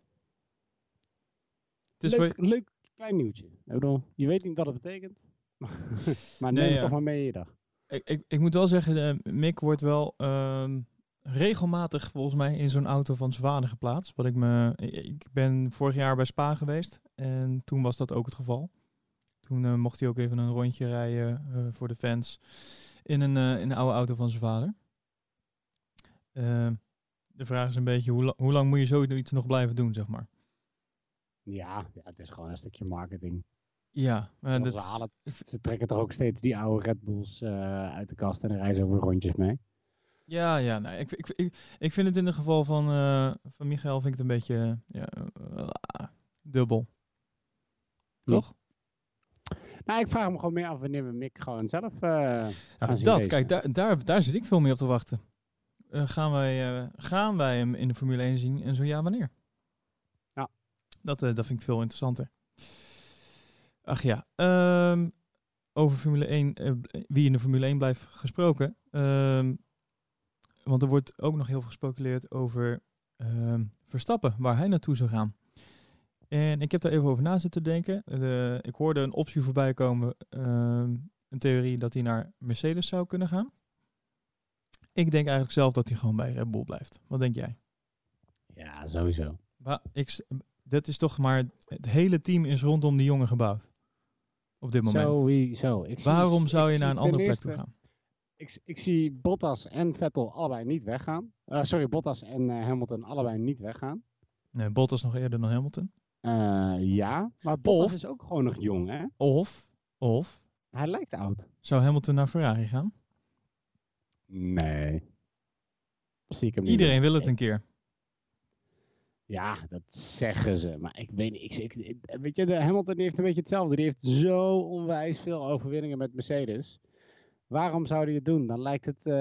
Speaker 1: Is leuk, leuk klein nieuwtje. Ik bedoel, je weet niet wat het betekent. <laughs> maar neem nee, het toch maar mee in je dag.
Speaker 2: Ik, ik, ik moet wel zeggen, uh, Mick wordt wel uh, regelmatig volgens mij in zo'n auto van Zwanen geplaatst. Wat ik, me, ik ben vorig jaar bij Spa geweest en toen was dat ook het geval. Toen uh, mocht hij ook even een rondje rijden uh, voor de fans in een, in een oude auto van zijn vader. Ehm, de vraag is een beetje, hoe, hoe lang moet je zoiets nog blijven doen, zeg maar?
Speaker 1: Ja, ja het is gewoon een stukje marketing.
Speaker 2: Ja,
Speaker 1: maar dat... halen, ze trekken toch ook steeds die oude Red Bulls uh, uit de kast en dan rijden ze ook rondjes mee.
Speaker 2: Ja, ja nou, ik, ik, ik, ik vind het in het geval van, uh, van Michael vind ik het een beetje ja, uh, dubbel. Toch?
Speaker 1: Nou, ik vraag me gewoon meer af wanneer we Mick gewoon zelf ja,
Speaker 2: Dat, kijk, daar, daar, daar zit ik veel meer op te wachten. Gaan, wij, gaan wij hem in de Formule 1 zien en zo ja, wanneer? Dat, uh, dat vind ik veel interessanter. Ach ja, um, over Formule 1, wie in de Formule 1 blijft gesproken. Um, want er wordt ook nog heel veel gespeculeerd over um, Verstappen, waar hij naartoe zou gaan. En ik heb daar even over na zitten denken. ik hoorde een optie voorbij komen, een theorie dat hij naar Mercedes zou kunnen gaan. Ik denk eigenlijk zelf dat hij gewoon bij Red Bull blijft. Wat denk jij?
Speaker 1: Ja, sowieso.
Speaker 2: Maar ik, dat is toch maar... Het hele team is rondom die jongen gebouwd. Op dit moment.
Speaker 1: Sowieso.
Speaker 2: Ik Waarom zie, zou je naar een andere plek toe gaan?
Speaker 1: Ik, ik zie Bottas en Vettel allebei niet weggaan. Uh, sorry, Bottas en uh, Hamilton allebei niet weggaan.
Speaker 2: Nee, Bottas nog eerder dan Hamilton.
Speaker 1: Uh, ja, maar Bottas of, is ook gewoon nog jong, hè?
Speaker 2: Of, of...
Speaker 1: Hij lijkt oud.
Speaker 2: Zou Hamilton naar Ferrari gaan?
Speaker 1: Nee. Stiekem
Speaker 2: Iedereen wil het een keer.
Speaker 1: Ja, dat zeggen ze. Maar ik weet niet. Ik, ik, weet je, de Hamilton heeft een beetje hetzelfde. Die heeft zo onwijs veel overwinningen met Mercedes. Waarom zou hij het doen? Dan lijkt het. Uh,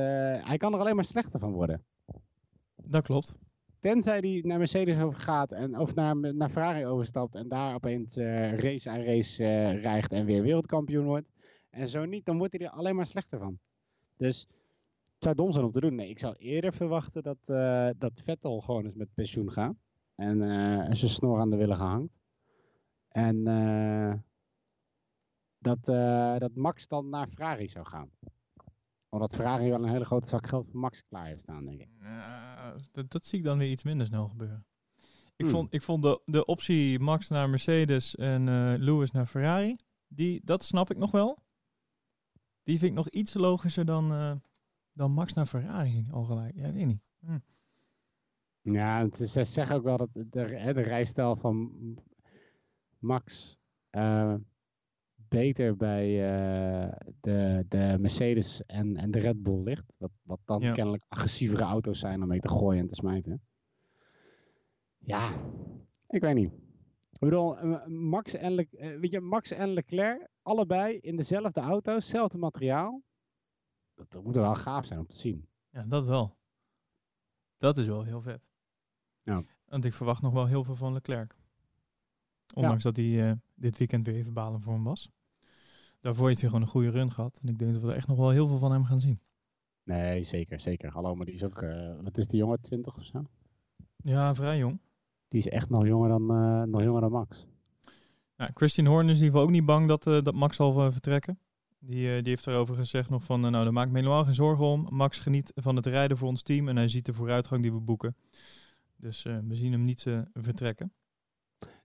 Speaker 1: hij kan er alleen maar slechter van worden.
Speaker 2: Dat klopt.
Speaker 1: Tenzij hij naar Mercedes overgaat en, of naar, naar Ferrari overstapt en daar opeens uh, race aan race uh, rijgt en weer wereldkampioen wordt. En zo niet, dan wordt hij er alleen maar slechter van. Dus zou dom zijn om te doen. Nee, ik zou eerder verwachten dat, uh, dat Vettel gewoon eens met pensioen gaat. En uh, zijn snor aan de willen gehangt. En eh, dat, eh, dat Max dan naar Ferrari zou gaan. Omdat Ferrari wel een hele grote zak geld voor Max klaar heeft staan, denk ik.
Speaker 2: Dat, dat zie ik dan weer iets minder snel gebeuren. Ik
Speaker 1: Hmm.
Speaker 2: vond, ik vond de, de optie Max naar Mercedes en eh, Lewis naar Ferrari, die, dat snap ik nog wel. Die vind ik nog iets logischer dan, eh, dan Max naar Ferrari al gelijk. Ja, ik weet niet. Hm.
Speaker 1: Ja, ze zeggen ook wel dat de, de rijstijl van Max eh, beter bij eh, de, de Mercedes en, en de Red Bull ligt. Wat, wat dan
Speaker 2: Ja.
Speaker 1: kennelijk agressievere auto's zijn om mee te gooien en te smijten. Ja, ik weet niet. Ik bedoel, eh, Max en, Le- weet je, Max en Leclerc, allebei in dezelfde auto's, hetzelfde materiaal. Dat, dat moet wel gaaf zijn om te zien.
Speaker 2: Ja, dat wel. Dat is wel heel vet.
Speaker 1: Ja.
Speaker 2: Want ik verwacht nog wel heel veel van Leclerc. Ondanks dat hij eh, dit weekend weer even balen voor hem was. Daarvoor heeft hij gewoon een goede run gehad. En ik denk dat we er echt nog wel heel veel van hem gaan zien.
Speaker 1: Nee, zeker, zeker. Hallo, maar die is ook, eh, wat is die jongen, 20 of zo?
Speaker 2: Ja, vrij jong.
Speaker 1: Die is echt nog jonger dan, eh, nog jonger dan Max.
Speaker 2: Ja, Christian Horner is in ieder geval ook niet bang dat, dat Max zal vertrekken. Die, die heeft erover gezegd nog van, nou daar maak ik me helemaal geen zorgen om. Max geniet van het rijden voor ons team en hij ziet de vooruitgang die we boeken. Dus eh, we zien hem niet eh, vertrekken.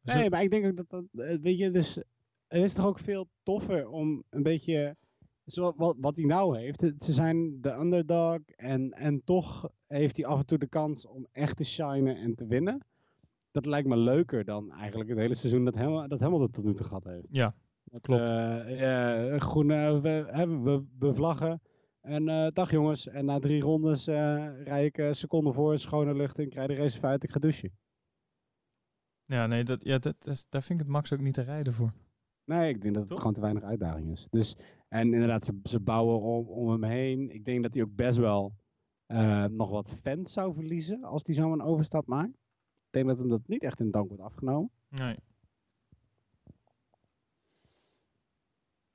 Speaker 2: Dus
Speaker 1: Nee, maar ik denk ook dat dat, eh, weet je, dus het is toch ook veel toffer om een beetje, zo, wat, wat hij nou heeft. Ze zijn de underdog en, en toch heeft hij af en toe de kans om echt te shinen en te winnen. Dat lijkt me leuker dan eigenlijk het hele seizoen dat, Ham, dat Hamilton tot nu toe gehad heeft.
Speaker 2: Ja,
Speaker 1: Dat,
Speaker 2: klopt.
Speaker 1: eh, eh, groen, eh, we, hè, we, we vlaggen. En eh, dag jongens, en na drie rondes eh rij ik eh, seconden voor, schone lucht en krijg de race uit, ik ga douchen.
Speaker 2: ja, nee, dat, ja, dat, dat daar vind ik het Max ook niet te rijden voor.
Speaker 1: Nee, ik denk dat het
Speaker 2: Toch?
Speaker 1: gewoon te weinig uitdaging is. Dus, en inderdaad, ze, ze bouwen om, om hem heen. Ik denk dat hij ook best wel nog wat fans zou verliezen als hij zo een overstap maakt. Ik denk dat hem dat niet echt in dank wordt afgenomen.
Speaker 2: Nee.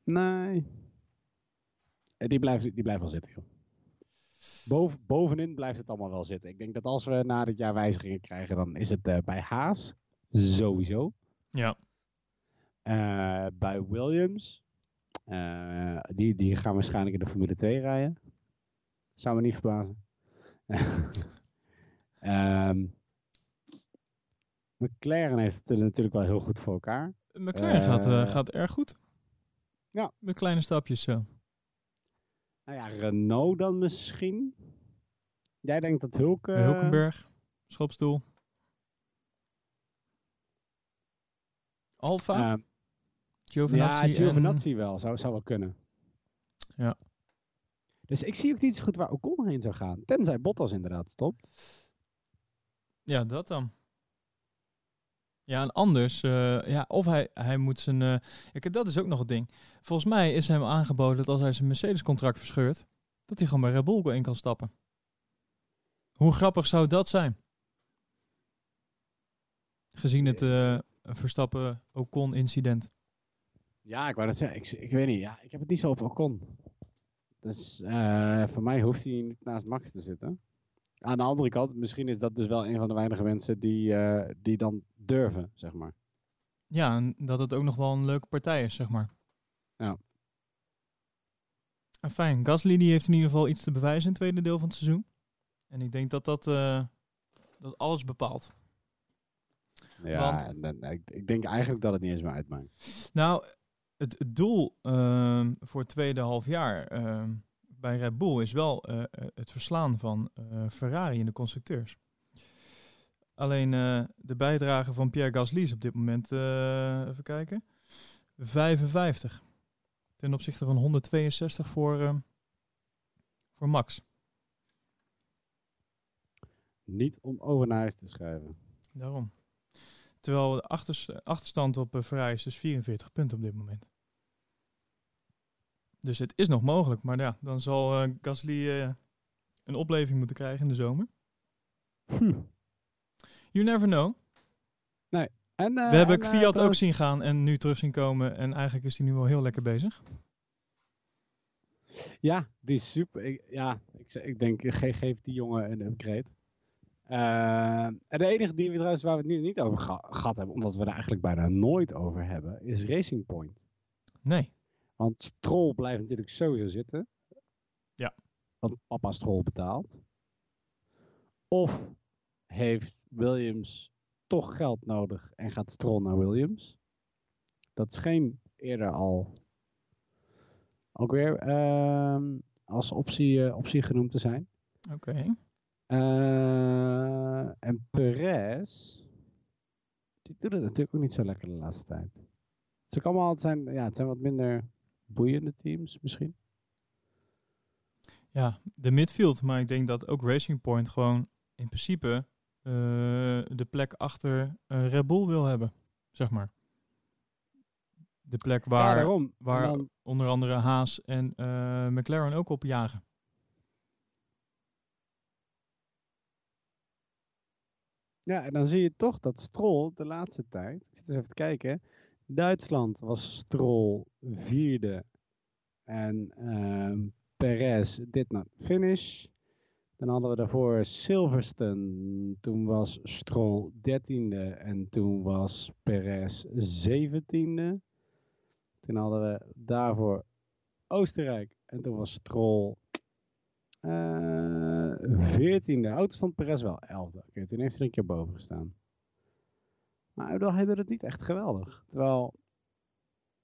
Speaker 1: Nee. Eh, Die blijft, die blijft wel zitten, joh. Boven, bovenin blijft het allemaal wel zitten. Ik denk dat als we na dit jaar wijzigingen krijgen, dan is het eh, bij Haas sowieso.
Speaker 2: Ja,
Speaker 1: Eh, bij Williams. die, die gaan waarschijnlijk in de Formule 2 rijden. Zou me niet verbazen. <laughs> Ehm, McLaren heeft het natuurlijk wel heel goed voor elkaar.
Speaker 2: McLaren gaat, gaat erg goed.
Speaker 1: ja.
Speaker 2: Met kleine stapjes zo.
Speaker 1: Nou ja, Renault dan misschien. Jij denkt dat Hulk... eh,
Speaker 2: Hulkenberg, schopstoel. Alfa,
Speaker 1: eh,
Speaker 2: Giovinazzi
Speaker 1: ja,
Speaker 2: en-
Speaker 1: Giovinazzi wel. Zou, zou wel kunnen.
Speaker 2: Ja.
Speaker 1: Dus ik zie ook niet zo goed waar Ocon heen zou gaan. Tenzij Bottas inderdaad stopt.
Speaker 2: Ja, dat dan. Ja, en anders, eh, ja, of hij, hij moet zijn... eh, kijk, dat is ook nog het ding. Volgens mij is hem aangeboden dat als hij zijn Mercedes-contract verscheurt, dat hij gewoon bij Red Bull in kan stappen. Hoe grappig zou dat zijn? Gezien het eh Verstappen-Ocon-incident.
Speaker 1: Ja, ik wou dat zeggen. Ik, ik weet niet. Ja, ik heb het niet zo op Ocon. Dus voor mij hoeft hij niet naast Max te zitten. Aan de andere kant, misschien is dat dus wel een van de weinige mensen die, eh, die dan durven, zeg maar.
Speaker 2: Ja, en dat het ook nog wel een leuke partij is, zeg maar.
Speaker 1: Ja.
Speaker 2: En fijn, Gasly die heeft in ieder geval iets te bewijzen in het tweede deel van het seizoen. En ik denk dat dat, eh, dat alles bepaalt.
Speaker 1: Ja,
Speaker 2: Want-
Speaker 1: en dan- ik, ik denk eigenlijk dat het niet eens meer uitmaakt.
Speaker 2: Nou, het, het doel ehm, voor het tweede half jaar ehm, bij Red Bull is wel eh, eh, het verslaan van eh, Ferrari in de constructeurs. Alleen de bijdrage van Pierre Gasly is op dit moment, even kijken, 55. Ten opzichte van 162 voor, voor Max.
Speaker 1: Niet om over naar huis te schrijven.
Speaker 2: Daarom. Terwijl de achters- achterstand op Ferrari is dus 44 punten op dit moment. Dus het is nog mogelijk. Maar ja, dan zal eh, Gasly eh, een opleving moeten krijgen in de zomer.
Speaker 1: Hm.
Speaker 2: You never know.
Speaker 1: En, eh,
Speaker 2: We hebben
Speaker 1: en,
Speaker 2: Fiat ook zien gaan en nu terug zien komen. En eigenlijk is hij nu wel heel lekker bezig.
Speaker 1: Ja, die is super. Ik, ja, ik, ik denk, ge- geef die jongen een upgrade. Uh, en de enige die we trouwens waar we het nu niet over gehad hebben, omdat we er eigenlijk bijna nooit over hebben, is Racing Point.
Speaker 2: Nee.
Speaker 1: Want Stroll blijft natuurlijk sowieso zitten.
Speaker 2: Ja.
Speaker 1: Want papa Stroll betaalt. Of heeft Williams toch geld nodig en gaat Stroll naar Williams? Dat scheen eerder al ook weer uh, als optie, uh, optie genoemd te zijn.
Speaker 2: Oké. Okay.
Speaker 1: Uh, en Perez, die doet het natuurlijk ook niet zo lekker de laatste tijd. Het, ook allemaal, het, zijn, ja, het zijn wat minder boeiende teams misschien.
Speaker 2: Ja, de midfield. Maar ik denk dat ook Racing Point gewoon in principe uh, de plek achter uh, Red Bull wil hebben, zeg maar. De plek waar,
Speaker 1: ja,
Speaker 2: waar dan... onder andere Haas en uh, McLaren ook op jagen.
Speaker 1: Ja, en dan zie je toch dat Stroll de laatste tijd, ik zit eens even te kijken, Duitsland was Stroll vierde en uh, Perez dit not finish. Dan hadden we daarvoor Silverstone, toen was Stroll dertiende en toen was Perez zeventiende. Toen hadden we daarvoor Oostenrijk en toen was Stroll uh, veertiende. Auto stond Perez wel elfde. Okay, toen heeft hij een keer boven gestaan. Maar hij deed het niet echt geweldig. Terwijl,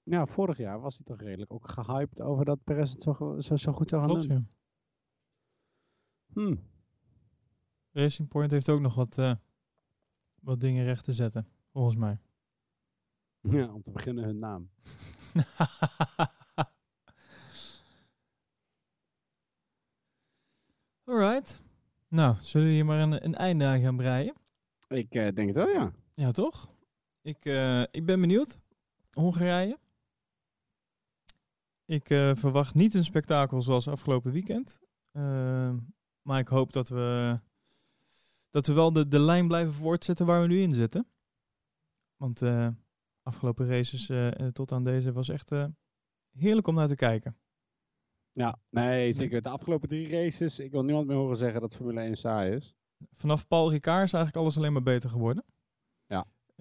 Speaker 1: ja, vorig jaar was hij toch redelijk ook gehyped over dat Perez het zo, zo, zo goed zou gaan
Speaker 2: Klopt,
Speaker 1: doen.
Speaker 2: Ja. Hmm. Racing Point heeft ook nog wat, uh, wat dingen recht te zetten, volgens mij. <laughs>
Speaker 1: Ja, om te beginnen hun naam. <laughs>
Speaker 2: Alright. Nou, zullen we hier maar een, een einde aan gaan breien?
Speaker 1: Ik uh, denk het wel, ja.
Speaker 2: Ja, toch? Ik, uh, ik ben benieuwd. Hongarije. Ik uh, verwacht niet een spektakel zoals afgelopen weekend. Ehm, maar ik hoop dat we, dat we wel de, de lijn blijven voortzetten waar we nu in zitten. Want afgelopen races tot aan deze was echt heerlijk om naar te kijken.
Speaker 1: Ja, nee, zeker. De afgelopen drie races, ik wil niemand meer horen zeggen dat Formule 1 saai is.
Speaker 2: Vanaf Paul Ricard is eigenlijk alles alleen maar beter geworden.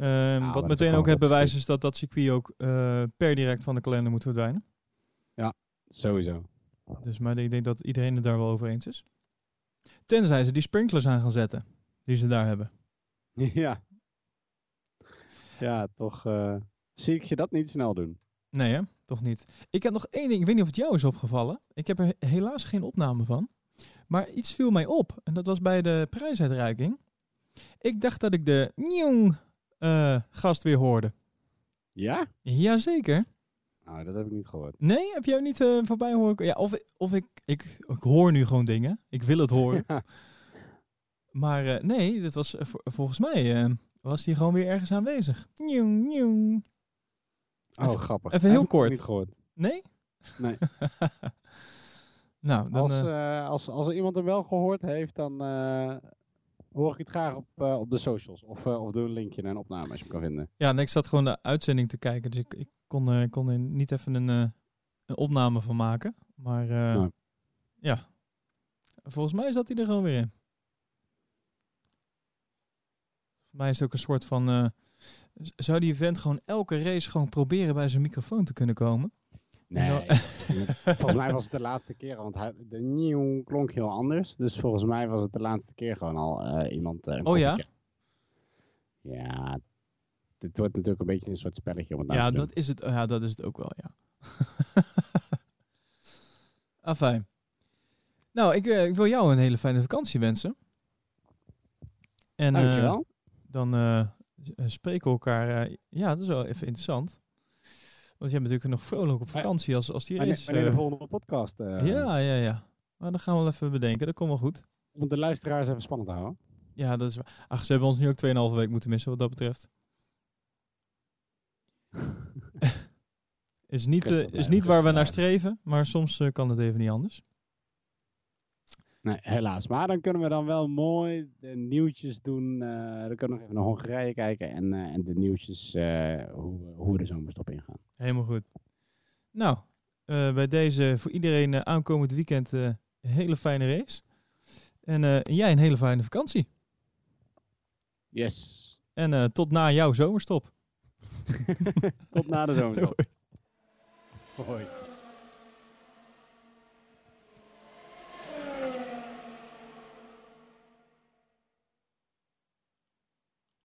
Speaker 2: Um, wat meteen ook het bewijs is dat dat circuit ook uh, per direct van de kalender moet verdwijnen.
Speaker 1: Ja, sowieso.
Speaker 2: Dus maar ik denk dat iedereen het daar wel over eens is. Tenzij ze die sprinklers aan gaan zetten, die ze daar hebben. <laughs>
Speaker 1: Ja. Ja, toch uh, zie ik je dat niet snel doen.
Speaker 2: Nee hè? Toch niet. Ik heb nog één ding, ik weet niet of het jou is opgevallen. Ik heb er helaas geen opname van. Maar iets viel mij op. En dat was bij de prijsuitreiking. Ik dacht dat ik de uh, gast weer hoorde.
Speaker 1: Ja?
Speaker 2: Jazeker.
Speaker 1: Nou, dat heb ik niet gehoord.
Speaker 2: Nee, heb jij niet uh, voorbij horen? Ja, of of ik, ik, ik hoor nu gewoon dingen. Ik wil het horen. <laughs> Maar uh, nee, dat was volgens mij was hij gewoon weer ergens aanwezig. Nieuw, nieuw.
Speaker 1: Oh, even, grappig.
Speaker 2: Even heel kort.
Speaker 1: Niet gehoord.
Speaker 2: Nee?
Speaker 1: Nee. <laughs>
Speaker 2: nou, dan,
Speaker 1: als, als, als er iemand hem wel gehoord heeft, dan hoor ik het graag op, uh, op de socials. Of, of doe een linkje naar een opname als je hem kan vinden.
Speaker 2: Ja, en ik zat gewoon de uitzending te kijken, dus ik, ik kon, ik kon er niet even een, een opname van maken. Maar nou. ja, volgens mij zat hij er gewoon weer in. Voor mij is het ook een soort van zou die event gewoon elke race gewoon proberen bij zijn microfoon te kunnen komen?
Speaker 1: Nee, <laughs> volgens mij was het de <laughs> laatste keer, want hij, de nieuw klonk heel anders. Dus volgens mij was het de laatste keer gewoon al uh, iemand... Uh,
Speaker 2: oh ja?
Speaker 1: Ja, dit wordt natuurlijk een beetje een soort spelletje om het
Speaker 2: ja,
Speaker 1: te
Speaker 2: dat is het, ja, dat is het ook wel, ja. <laughs> Afijn. Nou, ik, uh, ik, wil jou een hele fijne vakantie wensen. En,
Speaker 1: Dankjewel.
Speaker 2: dan eh, spreken elkaar. Uh, ja, dat is wel even interessant. Want jij bent natuurlijk nog vrolijk op vakantie als, als die
Speaker 1: race... Wanneer de eh, volgende podcast?
Speaker 2: ja, ja, ja. Maar dan gaan we wel even bedenken. Dat komt wel goed.
Speaker 1: Om de luisteraars even spannend te houden.
Speaker 2: Ja, dat is Ach, ze hebben ons nu ook 2,5 week moeten missen wat dat betreft. <laughs> is niet, uh, is niet waar we naar streven, maar soms uh, kan het even niet anders.
Speaker 1: Nee, helaas. Maar dan kunnen we dan wel mooi de nieuwtjes doen. Uh, dan kunnen we nog even naar Hongarije kijken en, uh, en de nieuwtjes uh, hoe, hoe we de zomerstop ingaan.
Speaker 2: Helemaal goed. Nou, bij deze voor iedereen aankomend weekend een hele fijne race. En jij een hele fijne vakantie.
Speaker 1: Yes.
Speaker 2: En tot na jouw zomerstop. <laughs>
Speaker 1: tot na de zomerstop. <laughs> Hoi.